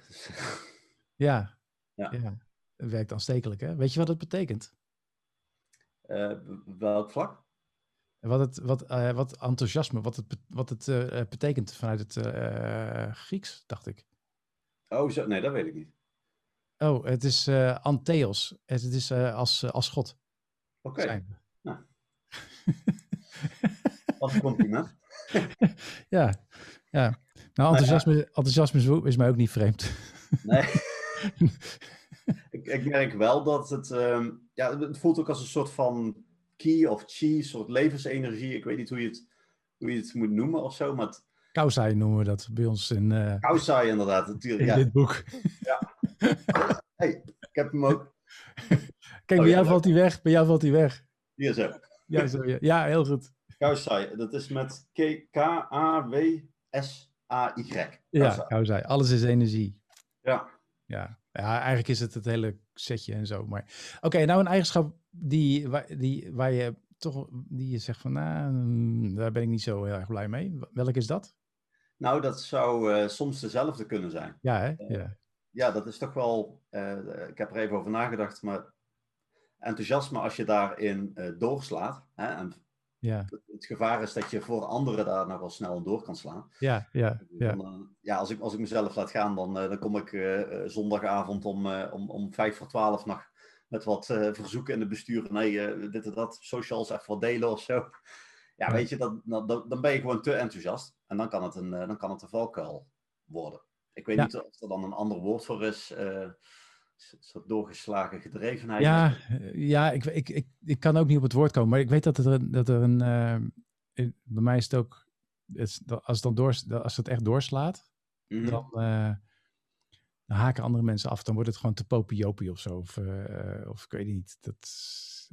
Ja, Ja. ja. het werkt aanstekelijk, hè? Weet je wat het betekent? eh, welk vlak? Wat, het, wat, eh, wat enthousiasme, wat het, wat het eh, betekent vanuit het Grieks, dacht ik. Oh, zo, nee, dat weet ik niet. Oh, het is antheos. Het, is als, als God. Oké. Wat een compliment. Ja, ja. Nou, enthousiasme, enthousiasme is, mij ook niet vreemd. Nee. ik, ik merk wel dat het, ehm, ja, het voelt ook als een soort van key of chi, een soort levensenergie. Ik weet niet hoe je het, hoe je het moet noemen of zo, maar het, Kausai noemen we dat bij ons in, eh, Kausai inderdaad, natuurlijk. in Ja. dit boek. Hey, ik heb hem ook Kijk, Oh, bij ja, jou valt hij weg. Bij jou valt hij weg. hier zo. Ja, ja. heel goed. Kausai, dat is met K- K-A-W-S-A-Y. Ja, Kausai. Alles is energie. Ja. Ja. ja, eigenlijk is het het hele setje en zo. Maar oké, nou een eigenschap die, waar, die, waar je toch, die je zegt van, nou, mm, daar ben ik niet zo heel erg blij mee. Welke is dat? Nou, dat zou eh, soms dezelfde kunnen zijn. Ja, hè? Ja. Ja, dat is toch wel. eh, ik heb er even over nagedacht, maar enthousiasme als je daarin eh, doorslaat. Hè, en Ja, het gevaar is dat je voor anderen daar nog wel snel door kan slaan. ja, ja, ja. Dan, eh, ja als, ik, als ik mezelf laat gaan, dan, eh, dan kom ik zondagavond om, om, om vijf voor twaalf nog met wat verzoeken in de bestuur. Nee, dit en dat, socials even wat delen of zo. Ja, weet je, dan, dan, dan ben je gewoon te enthousiast. En dan kan het een, dan kan het een valkuil worden. Ik weet Ja. niet of er dan een ander woord voor is. Soort doorgeslagen gedrevenheid. Ja, ja ik, ik, ik, ik kan ook niet op het woord komen, maar ik weet dat er, een- dat er een. eh, bij mij is het ook. Het, als, het dan door, als het echt doorslaat, Mhm. dan, eh, dan haken andere mensen af. Dan wordt het gewoon te popiopie of zo. Of, eh, of ik weet niet. Dat,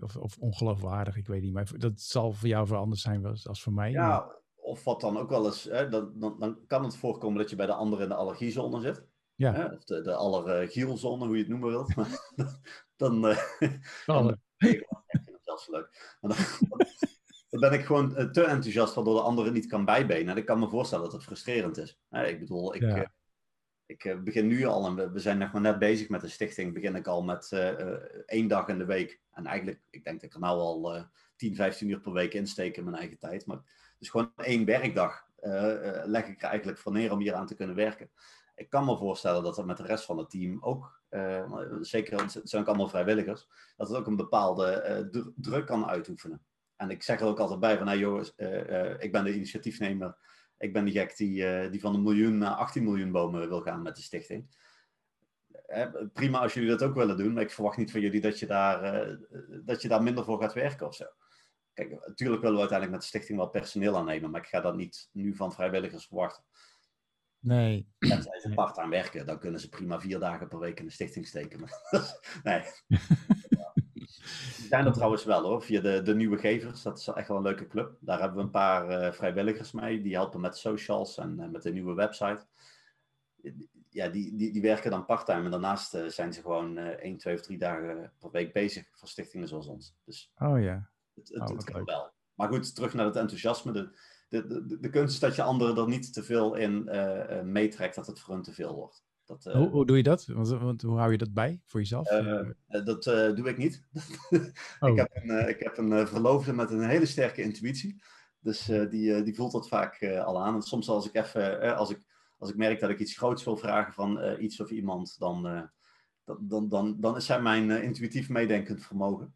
of, of ongeloofwaardig, ik weet niet. Maar dat zal voor jou voor anders zijn als voor mij. maar- Ja, of wat dan ook wel eens, hè, dan, dan, dan kan het voorkomen dat je bij de ander in de allergiezone zit. Ja. Hè, of de, de allergielzone, hoe je het noemen wilt. Maar dan, eh, dan zelfs leuk. Maar dan, dan ben ik gewoon eh, te enthousiast, waardoor de andere niet kan bijbenen. En ik kan me voorstellen dat het frustrerend is. Ik bedoel, ik, Ja. eh, ik eh, begin nu al, en we, we zijn nog maar net bezig met de stichting, begin ik al met eh, eh, één dag in de week. En eigenlijk, ik denk dat ik er nou al eh 10, 15 uur per week insteek in mijn eigen tijd. Maar dus gewoon één werkdag eh, eh, leg ik er eigenlijk voor neer om hier aan te kunnen werken. Ik kan me voorstellen dat dat met de rest van het team ook, eh, zeker het zijn ook allemaal vrijwilligers, dat het ook een bepaalde eh, dru- druk kan uitoefenen. En ik zeg er ook altijd bij van, nou jongens, eh, ik ben de initiatiefnemer, ik ben die gek die, die van een miljoen naar 18 miljoen bomen wil gaan met de stichting. Prima als jullie dat ook willen doen, maar ik verwacht niet van jullie dat je daar, dat je daar minder voor gaat werken of zo. Kijk, natuurlijk willen we uiteindelijk met de stichting wel personeel aannemen, maar ik ga dat niet nu van vrijwilligers verwachten. Nee. Tenzij ze part-time werken, dan kunnen ze prima vier dagen per week in de stichting steken. Nee. Die zijn er trouwens wel hoor, via de, de Nieuwe Gevers. Dat is echt wel een leuke club. Daar hebben we een paar eh, vrijwilligers mee. Die helpen met socials en eh, met de nieuwe website. ja, die, die, die werken dan parttime en daarnaast zijn ze gewoon één, twee of drie dagen per week bezig voor stichtingen zoals ons. Dus oh ja. Het, het, oh, het kan wel. Maar goed, terug naar het enthousiasme. De, de, de, de kunst is dat je anderen er niet te veel in meetrekt, dat het voor hun te veel wordt. Dat, hoe, hoe, doe je dat? Want, want, hoe hou je dat bij voor jezelf? dat doe ik niet. oh. ik heb een, ik heb een verloofde met een hele sterke intuïtie. Dus die, die voelt dat vaak al aan. En soms als ik even, als ik als ik merk dat ik iets groots wil vragen van iets of iemand, dan, dan, dan, dan is zij mijn intuïtief meedenkend vermogen.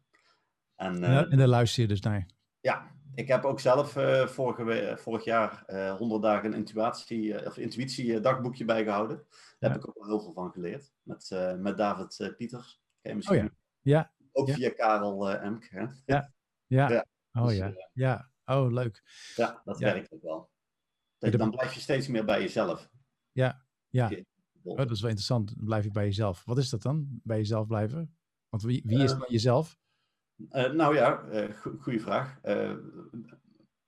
En, ja, en daar luister je dus naar? Ja, ik heb ook zelf vorige, vorig jaar 100 dagen een intuïtie, of intuïtie dagboekje bijgehouden. Daar heb ik ook wel heel veel van geleerd. Met, met David Pieters. Je Oh ja. ja. Ook ja. via Karel Emk. Hè? Ja. Ja. ja. Oh dus, ja. ja. Oh, leuk. Ja, dat werkt ook wel. Dan blijf je steeds meer bij jezelf. Ja, ja. Oh, dat is wel interessant. Dan blijf je bij jezelf. Wat is dat dan? Bij jezelf blijven? Want wie, wie is uh, dan jezelf? Uh, nou ja, uh, goede vraag.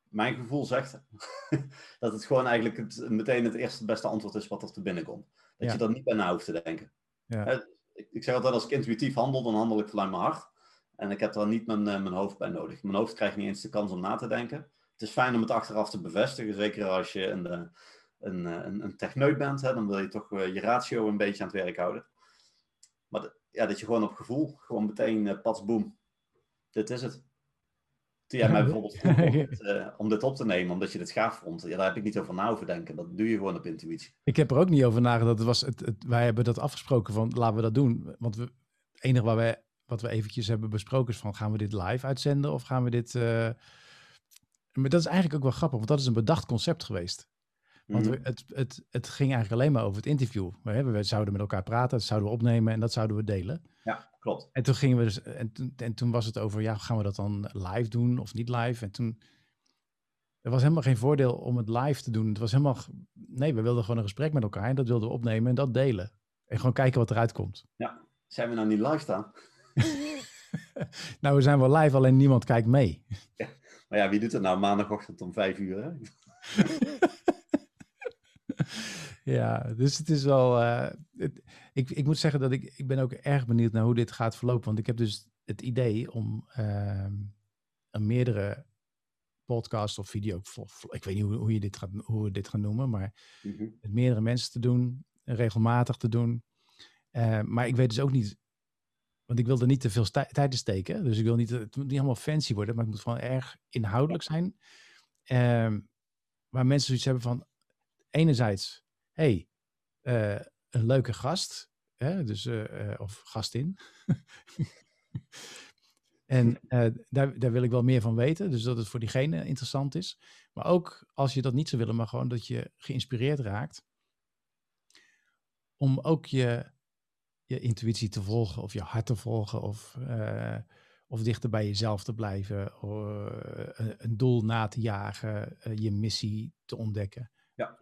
mijn gevoel zegt dat het gewoon eigenlijk het, meteen het eerste beste antwoord is wat er te binnenkomt. Dat ja. je er niet bij na hoeft te denken. Ja. Ik, ik, zeg altijd, als ik intuïtief handel, dan handel ik vanuit mijn hart. En ik heb daar niet mijn, mijn hoofd bij nodig. Mijn hoofd krijgt niet eens de kans om na te denken. Het is fijn om het achteraf te bevestigen, zeker als je een, eh, een, een techneut bent, hè, dan wil je toch je ratio een beetje aan het werk houden. Maar ja, dat je gewoon op gevoel, gewoon meteen uh, pats boem, dit is het. Toen jij mij bijvoorbeeld vroeg om, dit, uh, om dit op te nemen, omdat je dit gaaf vond, ja, daar heb ik niet over na over denken. Dat doe je gewoon op intuïtie. Ik heb er ook niet over nagedacht. Het was het, het, wij hebben dat afgesproken van, laten we dat doen. Want we, het enige waar wij, wat we eventjes hebben besproken is van, gaan we dit live uitzenden of gaan we dit... Uh... Maar dat is eigenlijk ook wel grappig, want dat is een bedacht concept geweest. Want mm. het, het, het ging eigenlijk alleen maar over het interview. We, we zouden met elkaar praten, dat zouden we opnemen en dat zouden we delen. Ja, klopt. En toen gingen we dus, en, en toen was het over, ja, gaan we dat dan live doen of niet live? En toen, er was helemaal geen voordeel om het live te doen. Het was helemaal, nee, we wilden gewoon een gesprek met elkaar en dat wilden we opnemen en dat delen. En gewoon kijken wat eruit komt. Ja, zijn we nou niet live staan? nou, we zijn wel live, alleen niemand kijkt mee. Ja, maar ja, wie doet het nou maandagochtend om vijf uur? Hè? ja, dus het is wel. Uh, het, ik, ik moet zeggen dat ik, ik ben ook erg benieuwd naar hoe dit gaat verlopen. Want ik heb dus het idee om uh, een meerdere podcast of video. Ik weet niet hoe, hoe, je dit gaat, hoe we dit gaan noemen, maar mm -hmm. met meerdere mensen te doen, regelmatig te doen. Uh, maar ik weet dus ook niet. Want ik wil er niet te veel tijd in steken. Dus ik wil niet, het moet niet helemaal fancy worden, maar het moet gewoon erg inhoudelijk zijn. Uh, waar mensen zoiets hebben van, enerzijds, hey, uh, een leuke gast, hè, dus, uh, of gastin. en daar, daar wil ik wel meer van weten, dus dat het voor diegene interessant is. Maar ook als je dat niet zou willen, maar gewoon dat je geïnspireerd raakt. Om ook je, je intuïtie te volgen, of je hart te volgen, of, of dichter bij jezelf te blijven, of, een doel na te jagen, je missie te ontdekken. Ja.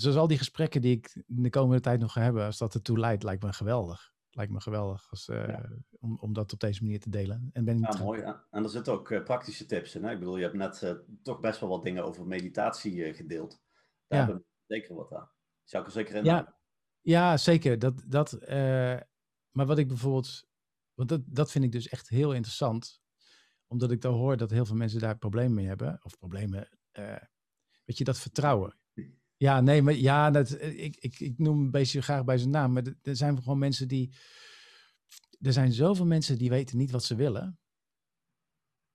Dus al die gesprekken die ik in de komende tijd nog ga hebben, als dat ertoe leidt, lijkt me geweldig. Lijkt me geweldig als, uh, ja. om, om dat op deze manier te delen. En ben ja, mooi. En er zitten ook uh, praktische tips in. Hè? Ik bedoel, je hebt net uh, toch best wel wat dingen over meditatie gedeeld. Daar ja. hebben we zeker wat aan. Zou ik er zeker in Ja, ja zeker. Dat, dat, maar wat ik bijvoorbeeld... Want dat, dat vind ik dus echt heel interessant. Omdat ik dan hoor dat heel veel mensen daar problemen mee hebben. Of problemen... weet je, dat vertrouwen. Ja, nee, maar ja, dat, eh, ik, ik, ik noem een beetje graag bij zijn naam. Maar er zijn gewoon mensen die. Er zijn zoveel mensen die weten niet wat ze willen.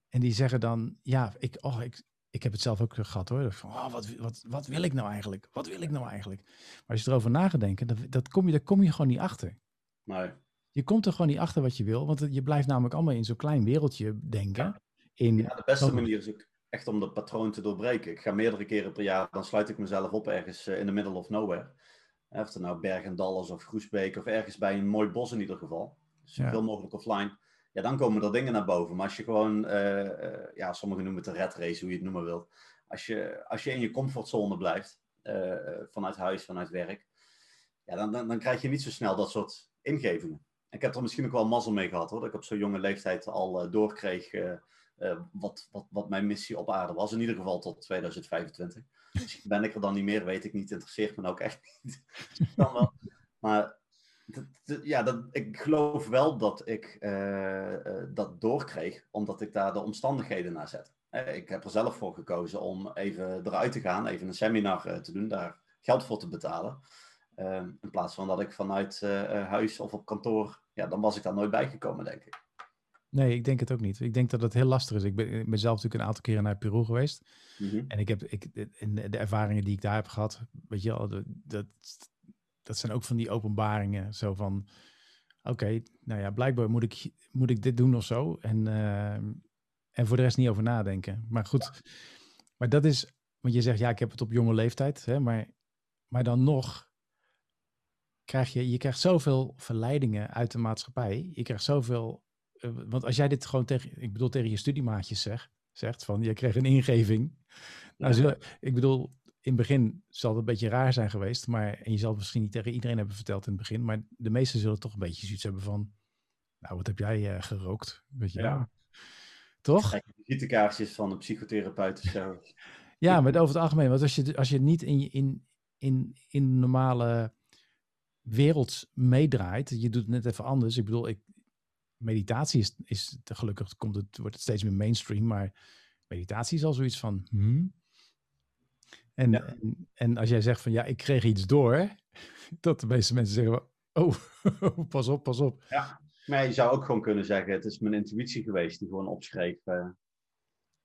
En die zeggen dan, ja, ik, oh, ik, ik heb het zelf ook gehad hoor. Van, oh, wat, wat, wat wil ik nou eigenlijk? Wat wil ik nou eigenlijk? Maar als je erover nagedenken, dat, dat kom je, daar kom je gewoon niet achter. Nee. Je komt er gewoon niet achter wat je wil, want je blijft namelijk allemaal in zo'n klein wereldje denken. Ja, in, ja de beste manier is ook echt om dat patroon te doorbreken. Ik ga meerdere keren per jaar, dan sluit ik mezelf op ergens in the middle of nowhere. Of het nou Bergendal of Groesbeek of ergens bij een mooi bos in ieder geval. Dus zoveel ja. mogelijk offline. Ja, dan komen er dingen naar boven. Maar als je gewoon, uh, uh, ja, sommigen noemen het een red race, hoe je het noemen wilt. Als je, als je in je comfortzone blijft, uh, vanuit huis, vanuit werk, ja, dan, dan, dan, krijg je niet zo snel dat soort ingevingen. Ik heb er misschien ook wel mazzel mee gehad hoor, dat ik op zo'n jonge leeftijd al doorkreeg wat, wat, wat mijn missie op aarde was. In ieder geval tot 2025. Misschien ben ik er dan niet meer, weet ik niet. Interesseert me ook echt niet. Maar ja, dat, ik geloof wel dat ik dat doorkreeg, omdat ik daar de omstandigheden naar zet. ik heb er zelf voor gekozen om even eruit te gaan, even een seminar te doen, daar geld voor te betalen. Ehm, in plaats van dat ik vanuit huis of op kantoor, ja, dan was ik daar nooit bijgekomen, denk ik. Nee, ik denk het ook niet. Ik denk dat het heel lastig is. Ik ben, ik ben zelf natuurlijk een aantal keren naar Peru geweest. Mhm. En ik heb ik, in de ervaringen die ik daar heb gehad, weet je wel, dat, dat zijn ook van die openbaringen. Zo van, oké, nou ja, blijkbaar moet ik, moet ik dit doen of zo. En, uh, en voor de rest niet over nadenken. Maar goed, maar dat is, want je zegt, ja, ik heb het op jonge leeftijd. Hè, maar, maar dan nog krijg je, je krijgt zoveel verleidingen uit de maatschappij. Je krijgt zoveel eh, want als jij dit gewoon tegen, ik bedoel tegen je studiemaatjes zeg, zegt van, je kreeg een ingeving. Nou, ik bedoel, in het begin zal het een beetje raar zijn geweest, maar, en je zal het misschien niet tegen iedereen hebben verteld in het begin, maar de meesten zullen toch een beetje zoiets hebben van, nou, wat heb jij uh, gerookt? Weet je ja. Toch? Visitekaartjes van een psychotherapeut of zo. ja, maar over het algemeen, want als je, als je niet in, in, in, in de normale wereld meedraait, je doet het net even anders. Ik bedoel, ik, meditatie is, is gelukkig komt het, wordt het steeds meer mainstream, maar meditatie is al zoiets van. Hmm? En, en, en, als jij zegt van ja, ik kreeg iets door, dat de meeste mensen zeggen, oh, pas op, pas op. Ja, maar je zou ook gewoon kunnen zeggen, het is mijn intuïtie geweest die gewoon opschreef uh,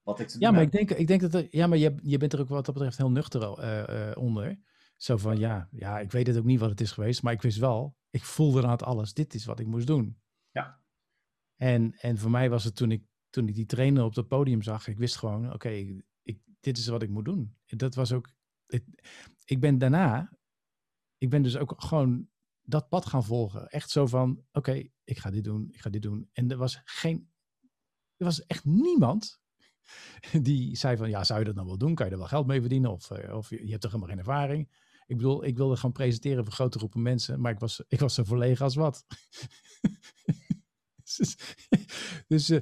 wat ik Ja, maar ik denk, ik denk dat, er, ja, maar je, je bent er ook wat dat betreft heel nuchter uh, uh, onder. Zo van ja, ja, ik weet het ook niet wat het is geweest, maar ik wist wel, ik voelde aan het alles, dit is wat ik moest doen. Ja. En, en voor mij was het toen ik, toen ik die trainer op het podium zag, ik wist gewoon, oké, dit is wat ik moet doen. Dat was ook, ik, ben daarna, ik ben dus ook gewoon dat pad gaan volgen. Echt zo van, oké, ik ga dit doen, ik ga dit doen. En er was geen, er was echt niemand die zei van, ja, zou je dat nou wel doen? Kan je er wel geld mee verdienen? Of, uh, of je, hebt toch helemaal geen ervaring? Ik bedoel, ik wilde gewoon presenteren voor grote groepen mensen, maar ik was, ik was zo verlegen als wat. dus uh,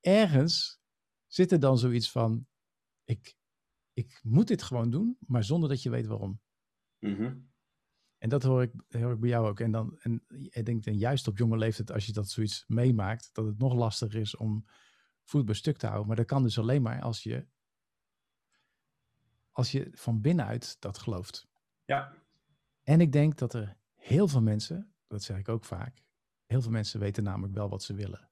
ergens zit er dan zoiets van, ik, ik moet dit gewoon doen, maar zonder dat je weet waarom. Mhm. En dat hoor ik, hoor ik bij jou ook. En, dan, en ik denk dan juist op jonge leeftijd, als je dat zoiets meemaakt, dat het nog lastiger is om voet bij stuk te houden. Maar dat kan dus alleen maar als je, als je van binnenuit dat gelooft. Ja. En ik denk dat er heel veel mensen, dat zeg ik ook vaak, Heel veel mensen weten namelijk wel wat ze willen.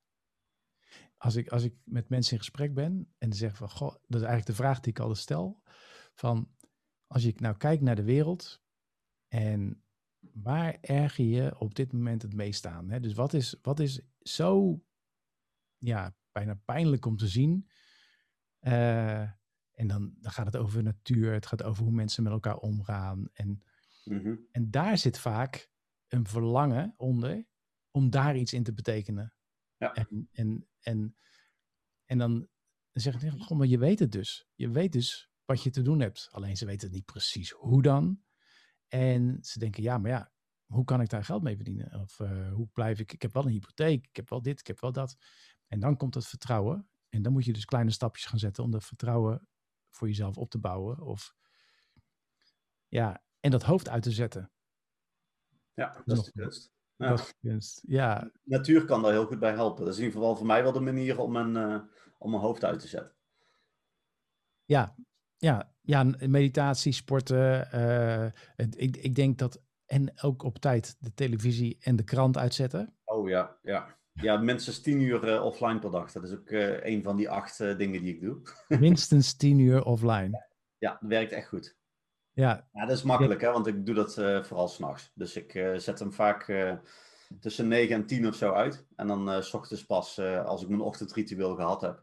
Als ik, als ik met mensen in gesprek ben en zeg van, goh, dat is eigenlijk de vraag die ik altijd stel, van als je nou kijkt naar de wereld en waar erger je op dit moment het meest aan? Hè? Dus wat is, wat is zo, ja, bijna pijnlijk om te zien? Uh, en dan, dan gaat het over natuur, het gaat over hoe mensen met elkaar omgaan. En, mhm. en daar zit vaak een verlangen onder om daar iets in te betekenen. Ja. En, en, en, en dan zeg ik, gewoon, maar je weet het dus. Je weet dus wat je te doen hebt. Alleen ze weten niet precies hoe dan. En ze denken, ja, maar ja, hoe kan ik daar geld mee verdienen? Of uh, hoe blijf ik, ik heb wel een hypotheek, ik heb wel dit, ik heb wel dat. En dan komt het vertrouwen. En dan moet je dus kleine stapjes gaan zetten om dat vertrouwen voor jezelf op te bouwen. Of ja, en dat hoofd uit te zetten. Ja, dat is de kunst. Ja. ja. Natuur kan daar heel goed bij helpen. Dat is in ieder geval voor mij wel de manier om mijn, uh, om mijn hoofd uit te zetten. Ja, ja, ja meditatie, sporten. Uh, ik, ik denk dat. En ook op tijd de televisie en de krant uitzetten. Oh ja, ja. Ja, minstens tien uur uh, offline per dag. Dat is ook een van die acht dingen die ik doe. minstens tien uur offline. Ja, dat werkt echt goed. Ja. ja, dat is makkelijk, hè, want ik doe dat uh, vooral s'nachts. Dus ik uh, zet hem vaak uh, tussen 9 en 10 of zo uit. En dan s ochtends pas, als ik mijn ochtendritueel gehad heb,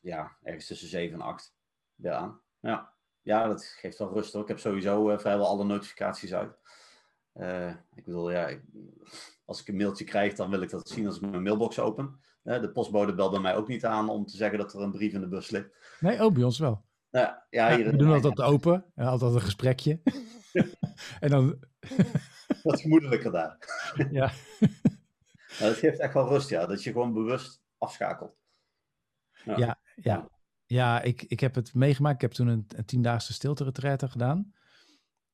ja, ergens tussen 7 en 8 weer aan. Ja. ja, dat geeft wel rust hoor. Ik heb sowieso vrijwel alle notificaties uit. ik bedoel, ja, ik, als ik een mailtje krijg, dan wil ik dat zien als ik mijn mailbox open. de postbode belt bij mij ook niet aan om te zeggen dat er een brief in de bus ligt. Nee, ook bij ons wel. Ja, ja, hier, we doen altijd open, altijd een gesprekje. en dan... Wat gemoedelijker daar. ja. Nou, dat geeft echt wel rust, ja. Dat je gewoon bewust afschakelt. Ja, ja. ja. ik, ik heb het meegemaakt. Ik heb toen een, een tiendaagse stilte gedaan.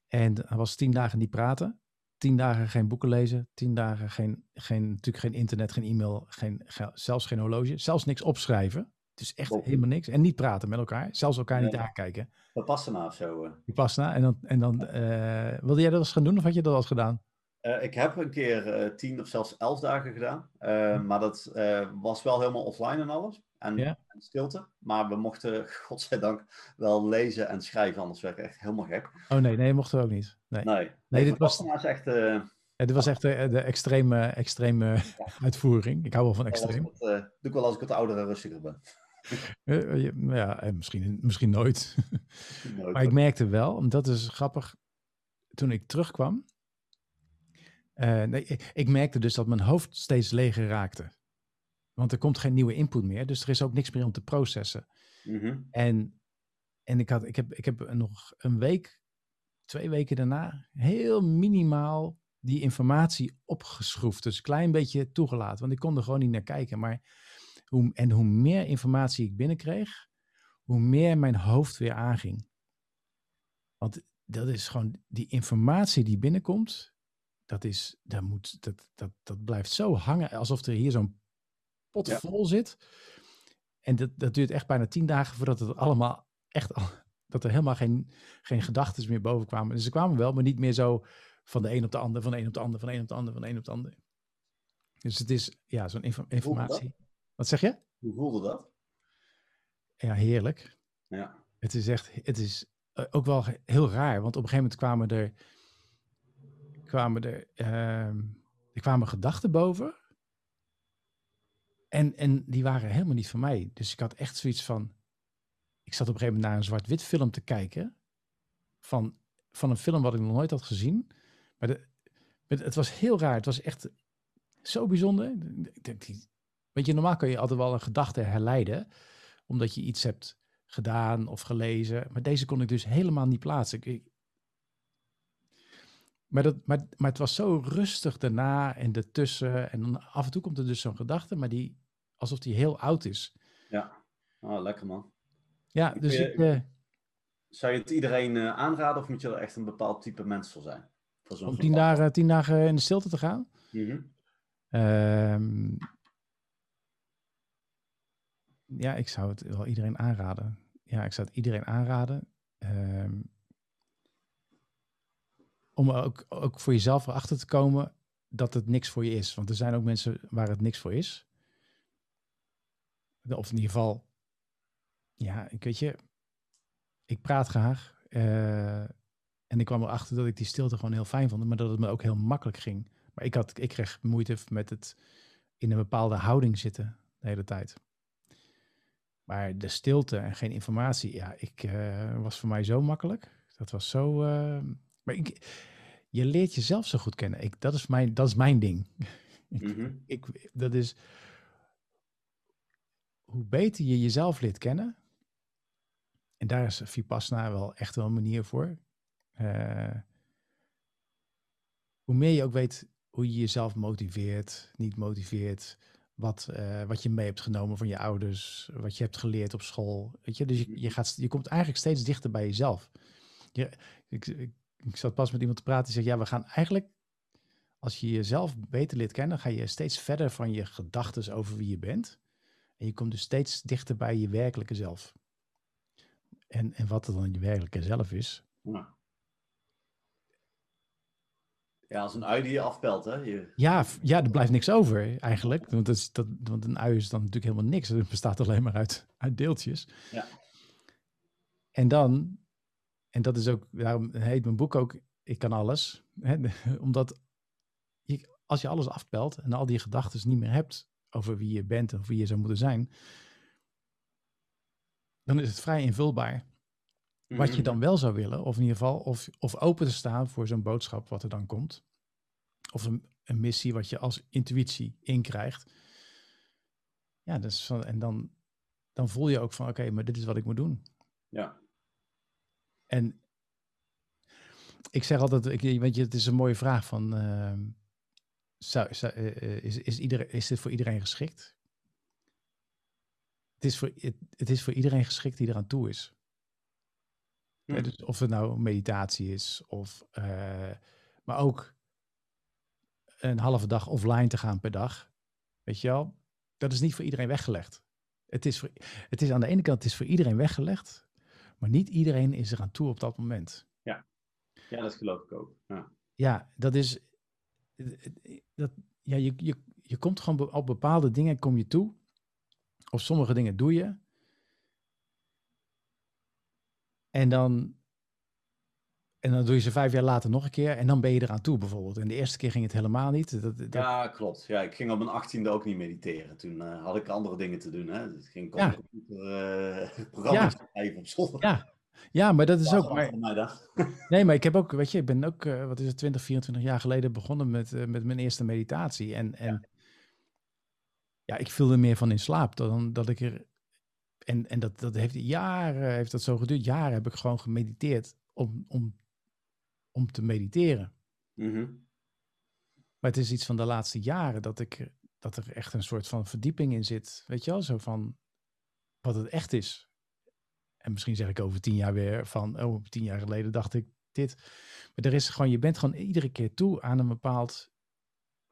En er was tien dagen niet praten. Tien dagen geen boeken lezen. Tien dagen geen, geen, natuurlijk geen internet, geen e-mail, geen, zelfs geen horloge. Zelfs niks opschrijven. Is echt helemaal niks. En niet praten met elkaar. Zelfs elkaar niet aankijken. Vipassana of zo. Vipassana. En dan, en dan uh, wilde jij dat eens gaan doen of had je dat al gedaan? Uh, ik heb een keer uh, tien of zelfs elf dagen gedaan. Uh, maar dat was wel helemaal offline en alles. En, en, stilte. Maar we mochten, godzijdank, wel lezen en schrijven. Anders werd ik echt helemaal gek. Oh nee, nee, mochten we ook niet. Nee, nee. nee dit was echt... Ja, dit was echt de, de extreme, extreme ja. uitvoering. Ik hou wel van extreem. Dat doe ik wel als ik wat ouder en rustiger ben. ja, misschien, misschien nooit. nooit. maar ik merkte wel, dat is grappig, toen ik terugkwam, uh, nee, ik merkte dus dat mijn hoofd steeds leger raakte. Want er komt geen nieuwe input meer, dus er is ook niks meer om te processen. Mm En, en ik, had, ik, heb, ik heb nog een week, twee weken daarna, heel minimaal die informatie opgeschroefd. Dus een klein beetje toegelaten, want ik kon er gewoon niet naar kijken. Maar hoe, en hoe meer informatie ik binnenkreeg, hoe meer mijn hoofd weer aanging. Want dat is gewoon die informatie die binnenkomt, dat, is, dat, moet, dat, dat, dat blijft zo hangen alsof er hier zo'n pot vol zit. En dat, dat duurt echt bijna tien dagen voordat het allemaal echt al, dat er helemaal geen, geen gedachten meer boven kwamen. Dus ze kwamen wel, maar niet meer zo van de een op de ander, van de een op de ander, van de een op de ander, van de een op de ander. Dus het is ja, zo'n informatie. Wat zeg je? Hoe voelde dat? Ja, heerlijk. Ja. Het is echt, het is eh, ook wel heel raar, want op een gegeven moment kwamen er kwamen er, uh, er kwamen gedachten boven. En, en die waren helemaal niet van mij. Dus ik had echt zoiets van. Ik zat op een gegeven moment naar een zwart-wit film te kijken. Van, van een film wat ik nog nooit had gezien. Maar de, het was heel raar. Het was echt zo bijzonder. Ik denk, weet je, normaal kan je altijd wel een gedachte herleiden. Omdat je iets hebt gedaan of gelezen. Maar deze kon ik dus helemaal niet plaatsen. Ik, maar, dat, maar, maar het was zo rustig daarna en ertussen. En dan af en toe komt er dus zo'n gedachte, maar die alsof die heel oud is. Ja, oh, lekker man. Ja, dus je, ik... Uh, zou je het iedereen uh, aanraden of moet je er echt een bepaald type mens voor zijn? Voor om tien dagen, tien dagen in de stilte te gaan? Mm -hmm. um, ja, ik zou het wel iedereen aanraden. Ja, ik zou het iedereen aanraden. Um, om ook, ook voor jezelf erachter te komen dat het niks voor je is. Want er zijn ook mensen waar het niks voor is. Of in ieder geval, ja, ik weet je, ik praat graag. Uh, en ik kwam erachter dat ik die stilte gewoon heel fijn vond, maar dat het me ook heel makkelijk ging. Maar ik, had, ik kreeg moeite met het in een bepaalde houding zitten de hele tijd. Maar de stilte en geen informatie, ja, ik uh, was voor mij zo makkelijk. Dat was zo. Uh, maar ik, je leert jezelf zo goed kennen. Ik, dat, is mijn, dat is mijn ding. Mm ik, dat is hoe beter je jezelf leert kennen. En daar is Vipassana wel echt wel een manier voor. Uh, hoe meer je ook weet hoe je jezelf motiveert, niet motiveert. Wat, uh, wat je mee hebt genomen van je ouders, wat je hebt geleerd op school. Weet je? Dus je, je, gaat, je komt eigenlijk steeds dichter bij jezelf. Je, ik, ik, ik zat pas met iemand te praten die zegt, ja, we gaan eigenlijk, als je jezelf beter leert kennen, ga je steeds verder van je gedachten over wie je bent. En je komt dus steeds dichter bij je werkelijke zelf. En, en wat er dan je werkelijke zelf is. Ja. Ja, als een ui die je afpelt, hè? Je... Ja, ja, er blijft niks over eigenlijk. Want, dat is, dat, want een ui is dan natuurlijk helemaal niks. Het bestaat alleen maar uit, uit deeltjes. Ja. En dan en dat is ook, daarom heet mijn boek ook Ik kan alles. Hè? Omdat je, als je alles afpelt en al die gedachten niet meer hebt over wie je bent of wie je zou moeten zijn, dan is het vrij invulbaar. Wat je mhm. dan wel zou willen, of in ieder geval, of, of open te staan voor zo'n boodschap wat er dan komt. Of een, een missie wat je als intuïtie inkrijgt. Ja, dus van, en dan, dan voel je ook van, oké, maar dit is wat ik moet doen. Ja. En ik zeg altijd, ik, weet je, het is een mooie vraag van, uh, zou, zou, uh, is, is, iedereen, is dit voor iedereen geschikt? het, is voor, het, het is voor iedereen geschikt die eraan toe is. Hm. Hè, dus of het nou meditatie is, of, eh, maar ook een halve dag offline te gaan per dag. Weet je wel, dat is niet voor iedereen weggelegd. Het is, voor, het is aan de ene kant het is voor iedereen weggelegd, maar niet iedereen is eraan toe op dat moment. Ja, dat geloof ik ook. Ja. Ja, dat is. Dat, ja, je, je, je komt gewoon op bepaalde dingen kom je toe. Of sommige dingen doe je. En dan. En dan doe je ze vijf jaar later nog een keer. En dan ben je eraan toe bijvoorbeeld. En de eerste keer ging het helemaal niet. Dat, dat, ja, klopt. Ja, ik ging op mijn achttiende ook niet mediteren. Toen eh, had ik andere dingen te doen. Hè. Het ging op Ja. de computer eh, programma's schrijven op zolder. Ja, ja, maar dat is Ja, ook. Maar, nee, maar ik heb ook, weet je, ik ben ook, eh, wat is het, 20, 24 jaar geleden begonnen met, met mijn eerste meditatie. En, en ja. ik viel er meer van in slaap dan dat ik er. En, en dat, dat heeft jaren, heeft dat zo geduurd. Jaren heb ik gewoon gemediteerd om, om, om te mediteren. Mhm. Maar het is iets van de laatste jaren dat, ik, dat er echt een soort van verdieping in zit. Weet je wel, zo van wat het echt is. En misschien zeg ik over tien jaar weer van, oh, tien jaar geleden dacht ik dit. Maar er is gewoon, je bent gewoon iedere keer toe aan een bepaald,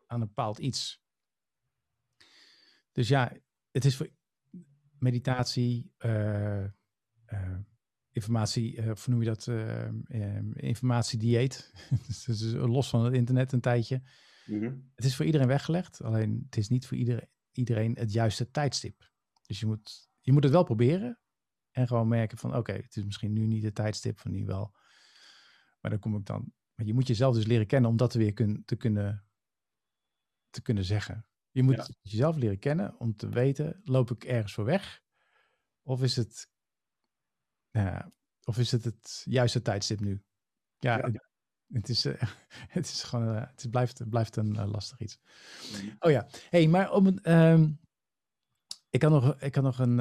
aan een bepaald iets. Dus ja, het is voor meditatie, eh, eh, informatie, eh, of hoe noem je dat, eh, eh, informatiedieet. dus, dus los van het internet een tijdje. Mhm. Het is voor iedereen weggelegd, alleen het is niet voor iedereen, iedereen het juiste tijdstip. Dus je moet, je moet het wel proberen en gewoon merken van oké, het is misschien nu niet het tijdstip, van nu wel. Maar dan kom ik dan. Maar je moet jezelf dus leren kennen om dat weer kun, te, kunnen, te kunnen zeggen. Je moet Ja. jezelf leren kennen om te weten, loop ik ergens voor weg? Of is het, nou of is het het juiste tijdstip nu? Ja, Ja. Het, het is, eh, het is gewoon, eh, het is- blijft, het blijft een eh, lastig iets. Mhm. Oh ja, hey, maar om een, ehm, ik had nog, ik had nog een,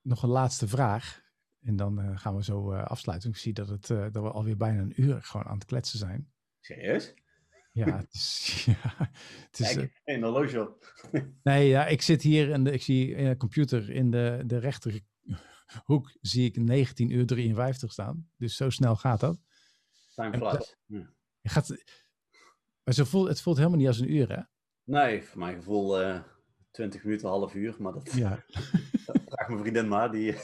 nog een laatste vraag. En dan gaan we zo afsluiten. Ik zie dat, het, dat we alweer bijna een uur gewoon aan het kletsen zijn. Serieus? Ja, het is, ja, het is, eh, Kijk, een horloge op. nee, ja, ik zit hier en ik zie computer in de, de rechterhoek zie ik 19 uur 53 staan. Dus zo snel gaat dat. Time flies. Ja. Gaat, maar zo voelt, het voelt helemaal niet als een uur, hè? Nee, voor mijn gevoel eh 20 minuten, half uur. Maar dat Ja. vraagt mijn vriendin maar, die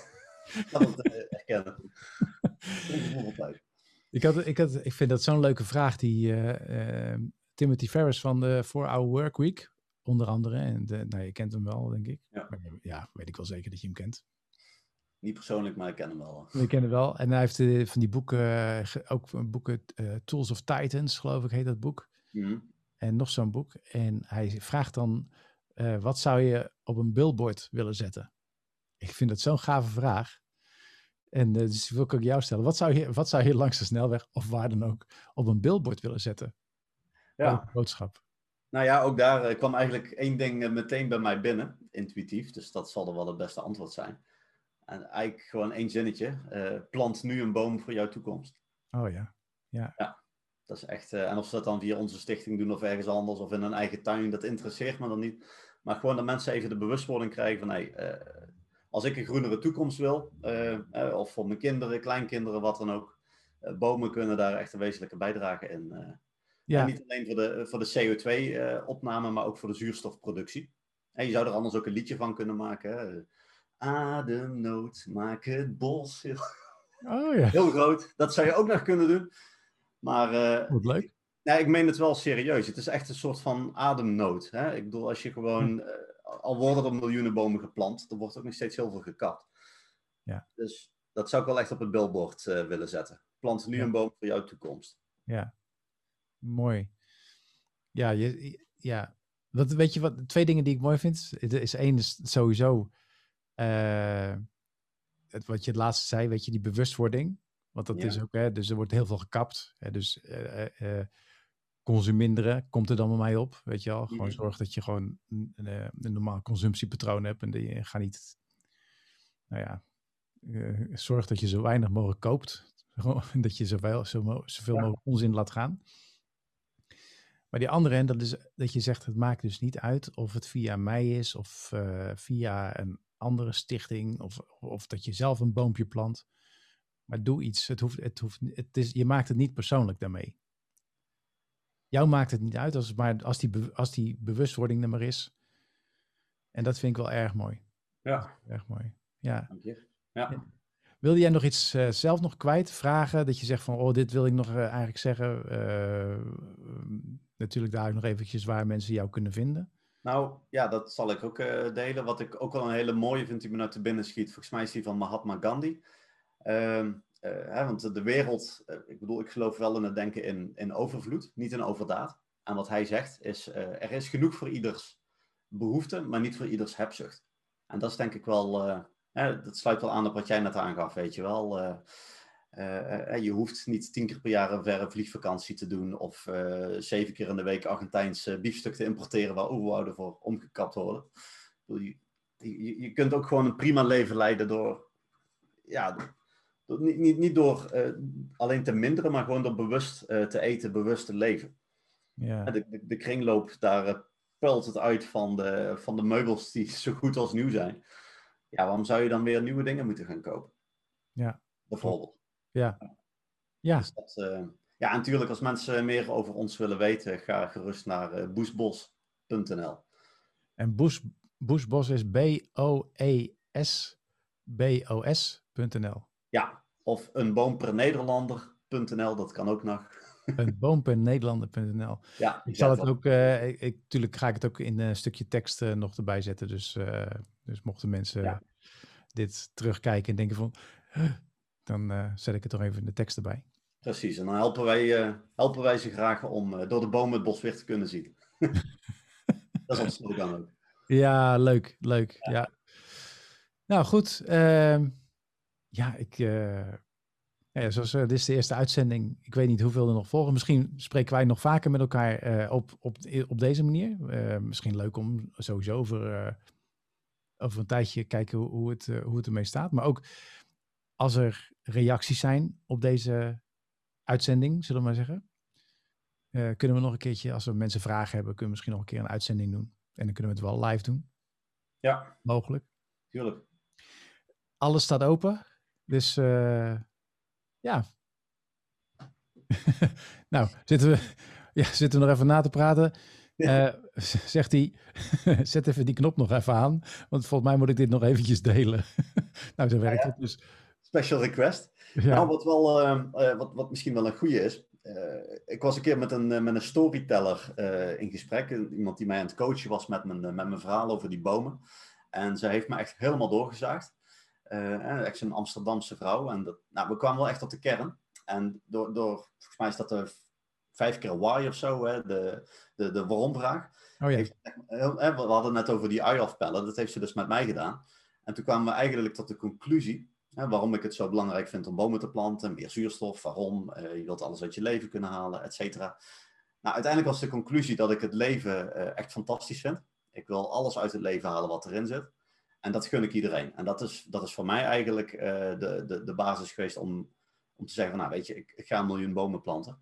kan het eh, herkennen. Ik, had, ik, had, ik vind dat zo'n leuke vraag die eh, eh, Timothy Ferris van de 4-Hour Workweek, onder andere. En de, nou, je kent hem wel, denk ik. Ja. Ja, weet ik wel zeker dat je hem kent. Niet persoonlijk, maar ik ken hem wel. Ik ken hem wel. En hij heeft eh, van die boeken, ook boeken Tools of Titans, geloof ik, heet dat boek. Mhm. En nog zo'n boek. En hij vraagt dan, wat zou je op een billboard willen zetten? Ik vind dat zo'n gave vraag. En eh, dus wil ik ook jou stellen. Wat zou, je, wat zou je langs de snelweg of waar dan ook op een billboard willen zetten? Ja. Boodschap. Nou ja, ook daar eh, kwam eigenlijk één ding eh, meteen bij mij binnen, intuïtief. Dus dat zal er wel het beste antwoord zijn. En eigenlijk gewoon één zinnetje. plant nu een boom voor jouw toekomst. Oh ja. Dat is echt, en of ze dat dan via onze stichting doen of ergens anders of in hun eigen tuin, dat interesseert me dan niet. Maar gewoon dat mensen even de bewustwording krijgen van, hey, als ik een groenere toekomst wil, eh, eh, of voor mijn kinderen, kleinkinderen, wat dan ook, eh, bomen kunnen daar echt een wezenlijke bijdrage in. Ja, En niet alleen voor de, voor de CO2-opname, maar ook voor de zuurstofproductie. En je zou er anders ook een liedje van kunnen maken. Hè? Ademnood, maak het bos heel, oh ja. heel groot. Dat zou je ook nog kunnen doen. Maar eh, Wat leuk. Nee, ik meen het wel serieus. Het is echt een soort van ademnood. Hè? Ik bedoel, als je gewoon, eh, al worden er miljoenen bomen geplant, er wordt ook nog steeds heel veel gekapt. Ja. Dus dat zou ik wel echt op het billboard eh, willen zetten. Plant nu Ja. een boom voor jouw toekomst. Ja. Mooi. Ja, je, ja. Weet je wat, twee dingen die ik mooi vind. Het is één is sowieso eh, het, wat je het laatste zei, weet je, die bewustwording. Want dat Ja. is ook, hè, dus er wordt heel veel gekapt. Hè, dus eh, consuminderen komt er dan bij mij op, weet je wel. Gewoon zorg dat je gewoon een, een, een normaal consumptiepatroon hebt en dat je gaat niet, nou ja, eh, zorg dat je zo weinig mogelijk koopt. Dat je zoveel, zo, zoveel Ja. mogelijk onzin laat gaan. Maar Maar die andere, en dat is dat je zegt, het maakt dus niet uit of het via mij is of eh, via een andere stichting of, of dat je zelf een boompje plant. Maar doe iets. Het hoeft, het hoeft, het is, je maakt het niet persoonlijk daarmee. Jou maakt het niet uit, als, maar als die, be- als die bewustwording er maar is. En dat vind ik wel erg mooi. Ja, Erg mooi. Ja. dank je. Ja. Wilde jij nog iets eh, zelf nog kwijt? Vragen? Dat je zegt van, oh, dit wil ik nog eh, eigenlijk zeggen. Eh, natuurlijk daar nog eventjes waar mensen jou kunnen vinden. Nou, ja, dat zal ik ook eh, delen. Wat ik ook wel een hele mooie vind die me uit de binnen schiet. Volgens mij is die van Mahatma Gandhi. Ehm, eh, hè, want de wereld, eh, ik bedoel, ik geloof wel in het denken in, in overvloed, niet in overdaad. En wat hij zegt is, eh, er is genoeg voor ieders behoefte, maar niet voor ieders hebzucht. En dat is denk ik wel, eh, hè, dat sluit wel aan op wat jij net aangaf, weet je wel. Eh, eh, eh, je hoeft niet tien keer per jaar een verre vliegvakantie te doen of eh, zeven keer in de week Argentijnse biefstuk te importeren waar oerwouden voor omgekapt worden. Je, je, je kunt ook gewoon een prima leven leiden door, ja, niet, niet, niet door eh, alleen te minderen, maar gewoon door bewust eh, te eten, bewust te leven. Ja, De, de, de kringloop, daar puilt het uit van de, van de meubels die zo goed als nieuw zijn. Ja, waarom zou je dan weer nieuwe dingen moeten gaan kopen? Ja. Bijvoorbeeld. ja. Ja, Dus dat, ja, en natuurlijk als mensen meer over ons willen weten, ga gerust naar boesbos.nl. en Bush, Bushbos is B-O-E-S, B-O-S.nl. Ja, of eenboompernederlander.nl, dat kan ook nog. Een boompernederlander.nl. Ja, Ik zal het ook, eh, ik, tuurlijk ga ik het ook in een stukje tekst eh, nog erbij zetten. Dus, eh, dus mochten mensen Ja. dit terugkijken en denken van, "Huh," dan zet ik het toch even in de tekst erbij. Precies, en dan helpen wij, helpen wij ze graag om door de bomen het bos weer te kunnen zien. dat is ons slogan ook. Ja, leuk, leuk. Ja. Nou goed, ehm, ja, ik, eh, ja, zoals eh, dit is de eerste uitzending. Ik weet niet hoeveel er nog volgen. Misschien spreken wij nog vaker met elkaar eh, op, op, op deze manier. Misschien leuk om sowieso over, over een tijdje kijken hoe, hoe, het, hoe het ermee staat. Maar ook als er reacties zijn op deze uitzending, zullen we maar zeggen. kunnen we nog een keertje, als we mensen vragen hebben, kunnen we misschien nog een keer een uitzending doen. En dan kunnen we het wel live doen, Ja, mogelijk. tuurlijk. Alles staat open. Dus eh, ja. nou, zitten we, ja, zitten we nog even na te praten. Eh, zegt hij, zet even die knop nog even aan. Want volgens mij moet ik dit nog eventjes delen. nou, zo werkt ja. het dus. Special request. Ja. Nou, wat, wel, eh, wat, wat misschien wel een goede is. ik was een keer met een, met een storyteller in gesprek. Iemand die mij aan het coachen was met mijn, met mijn verhaal over die bomen. En zij heeft me echt helemaal doorgezaagd. Eh, eh, echt zo'n Amsterdamse vrouw. En dat, nou, we kwamen wel echt tot de kern. En door, door volgens mij is dat de v- vijf keer why of zo, hè, de, de, de waarom-vraag. oh ja. We hadden het net over die ui-afpellen. Dat heeft ze dus met mij gedaan. En toen kwamen we eigenlijk tot de conclusie hè, waarom ik het zo belangrijk vind om bomen te planten. Meer zuurstof, waarom. eh, je wilt alles uit je leven kunnen halen, et cetera. Nou, uiteindelijk was de conclusie dat ik het leven eh, echt fantastisch vind. Ik wil alles uit het leven halen wat erin zit. En dat gun ik iedereen. En dat is, dat is voor mij eigenlijk eh, de, de, de basis geweest om, om te zeggen van, nou weet je, ik, ik ga een miljoen bomen planten.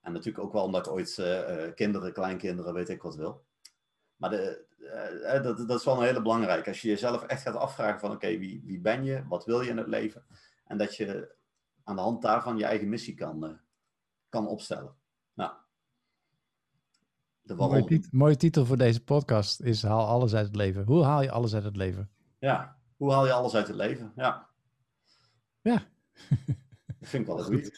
En natuurlijk ook wel omdat ik ooit eh, eh, kinderen, kleinkinderen, weet ik wat wil. Maar de, dat, dat is wel een hele belangrijke. Als je jezelf echt gaat afvragen van oké, wie, wie ben je? Wat wil je in het leven? En dat je aan de hand daarvan je eigen missie kan, kan opstellen. Nou, de mooie titel voor deze podcast is Haal alles uit het leven. Hoe haal je alles uit het leven? Ja, hoe haal je alles uit het leven? Ja. Ja. Dat vind ik wel een goeie.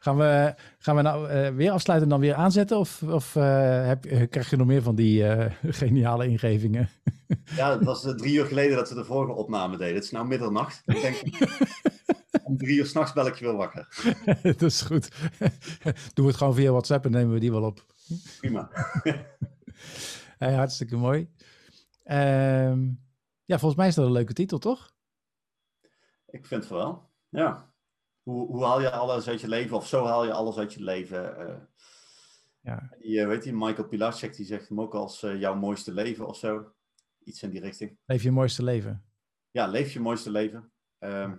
Gaan we, gaan we nou eh, weer afsluiten en dan weer aanzetten? Of, of eh, heb, eh, krijg je nog meer van die geniale ingevingen? Ja, het was drie uur geleden dat we de vorige opname deden. Het is nou middernacht. Ik denk, om drie uur s'nachts bel ik je weer wakker. dat is goed. Doen we het gewoon via WhatsApp en nemen we die wel op. Prima. Hey, hartstikke mooi. Ehm, ja, volgens mij is dat een leuke titel, toch? Ik vind het wel. Ja. Hoe, hoe haal je alles uit je leven? Of zo haal je alles uit je leven? eh Ja. die, eh, weet je, Michael Pilarczyk, die zegt hem ook als eh, jouw mooiste leven of zo. Iets in die richting. Leef je mooiste leven. Ja, leef je mooiste leven. Ehm,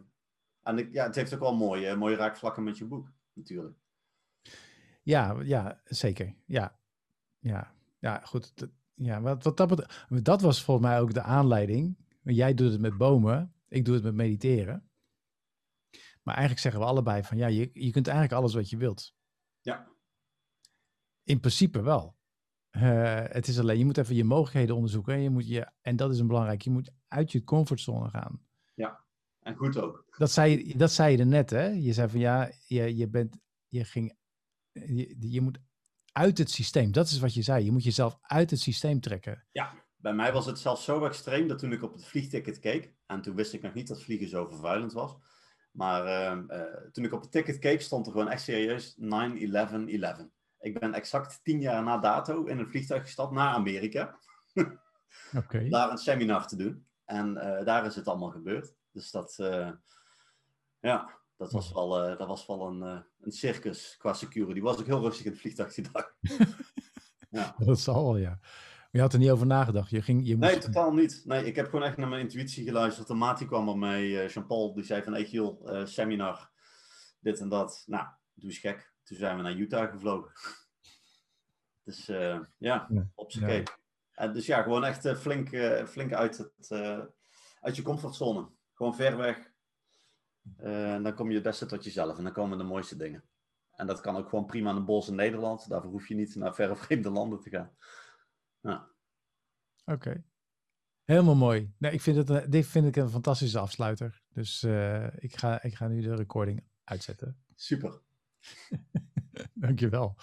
en ik, ja, het heeft ook wel mooie, mooie raakvlakken met je boek, natuurlijk. Ja, ja zeker. Ja. ja, ja, goed. Ja, wat, wat dat, dat was volgens mij ook de aanleiding. Jij doet het met bomen, ik doe het met mediteren. Maar eigenlijk zeggen we allebei van ja, je, je kunt eigenlijk alles wat je wilt. Ja. In principe wel. Uh, het is alleen, je moet even je mogelijkheden onderzoeken. En, je moet je, en dat is een belangrijk, je moet uit je comfortzone gaan. Ja, en goed ook. Dat zei, je, dat zei je er net, hè? Je zei van ja, je, je bent, je ging, je, je moet uit het systeem. Dat is wat je zei. Je moet jezelf uit het systeem trekken. Ja, bij mij was het zelfs zo extreem dat toen ik op het vliegticket keek, en toen wist ik nog niet dat vliegen zo vervuilend was, maar uh, toen ik op het ticket keek, stond er gewoon echt serieus 9-11-11. Ik ben exact tien jaar na dato in een vliegtuig gestapt naar Amerika. okay. Daar een seminar te doen. En uh, daar is het allemaal gebeurd. Dus dat, ja, dat was wel, uh, dat was wel een, een circus qua security. Die was ook heel rustig in het vliegtuig die dag. ja. Dat zal wel, ja. Je had er niet over nagedacht. Je ging, je moest... Nee, totaal niet. Nee, ik heb gewoon echt naar mijn intuïtie geluisterd. De maat die kwam er mee. Jean-Paul die zei van, hey Giel, seminar, dit en dat. Nou, doe eens gek. Toen zijn we naar Utah gevlogen. Dus uh, ja, op z'n ja. En dus ja, gewoon echt flink, flink uit, het, uit je comfortzone. Gewoon ver weg. En dan kom je het beste tot jezelf. En dan komen de mooiste dingen. En dat kan ook gewoon prima in een bos in Nederland. Daarvoor hoef je niet naar verre vreemde landen te gaan. Ja. Oké. Okay. Helemaal mooi. Nee, ik vind het, dit vind ik een fantastische afsluiter. Dus ik, ga, ik ga nu de recording uitzetten. Super. Dankjewel.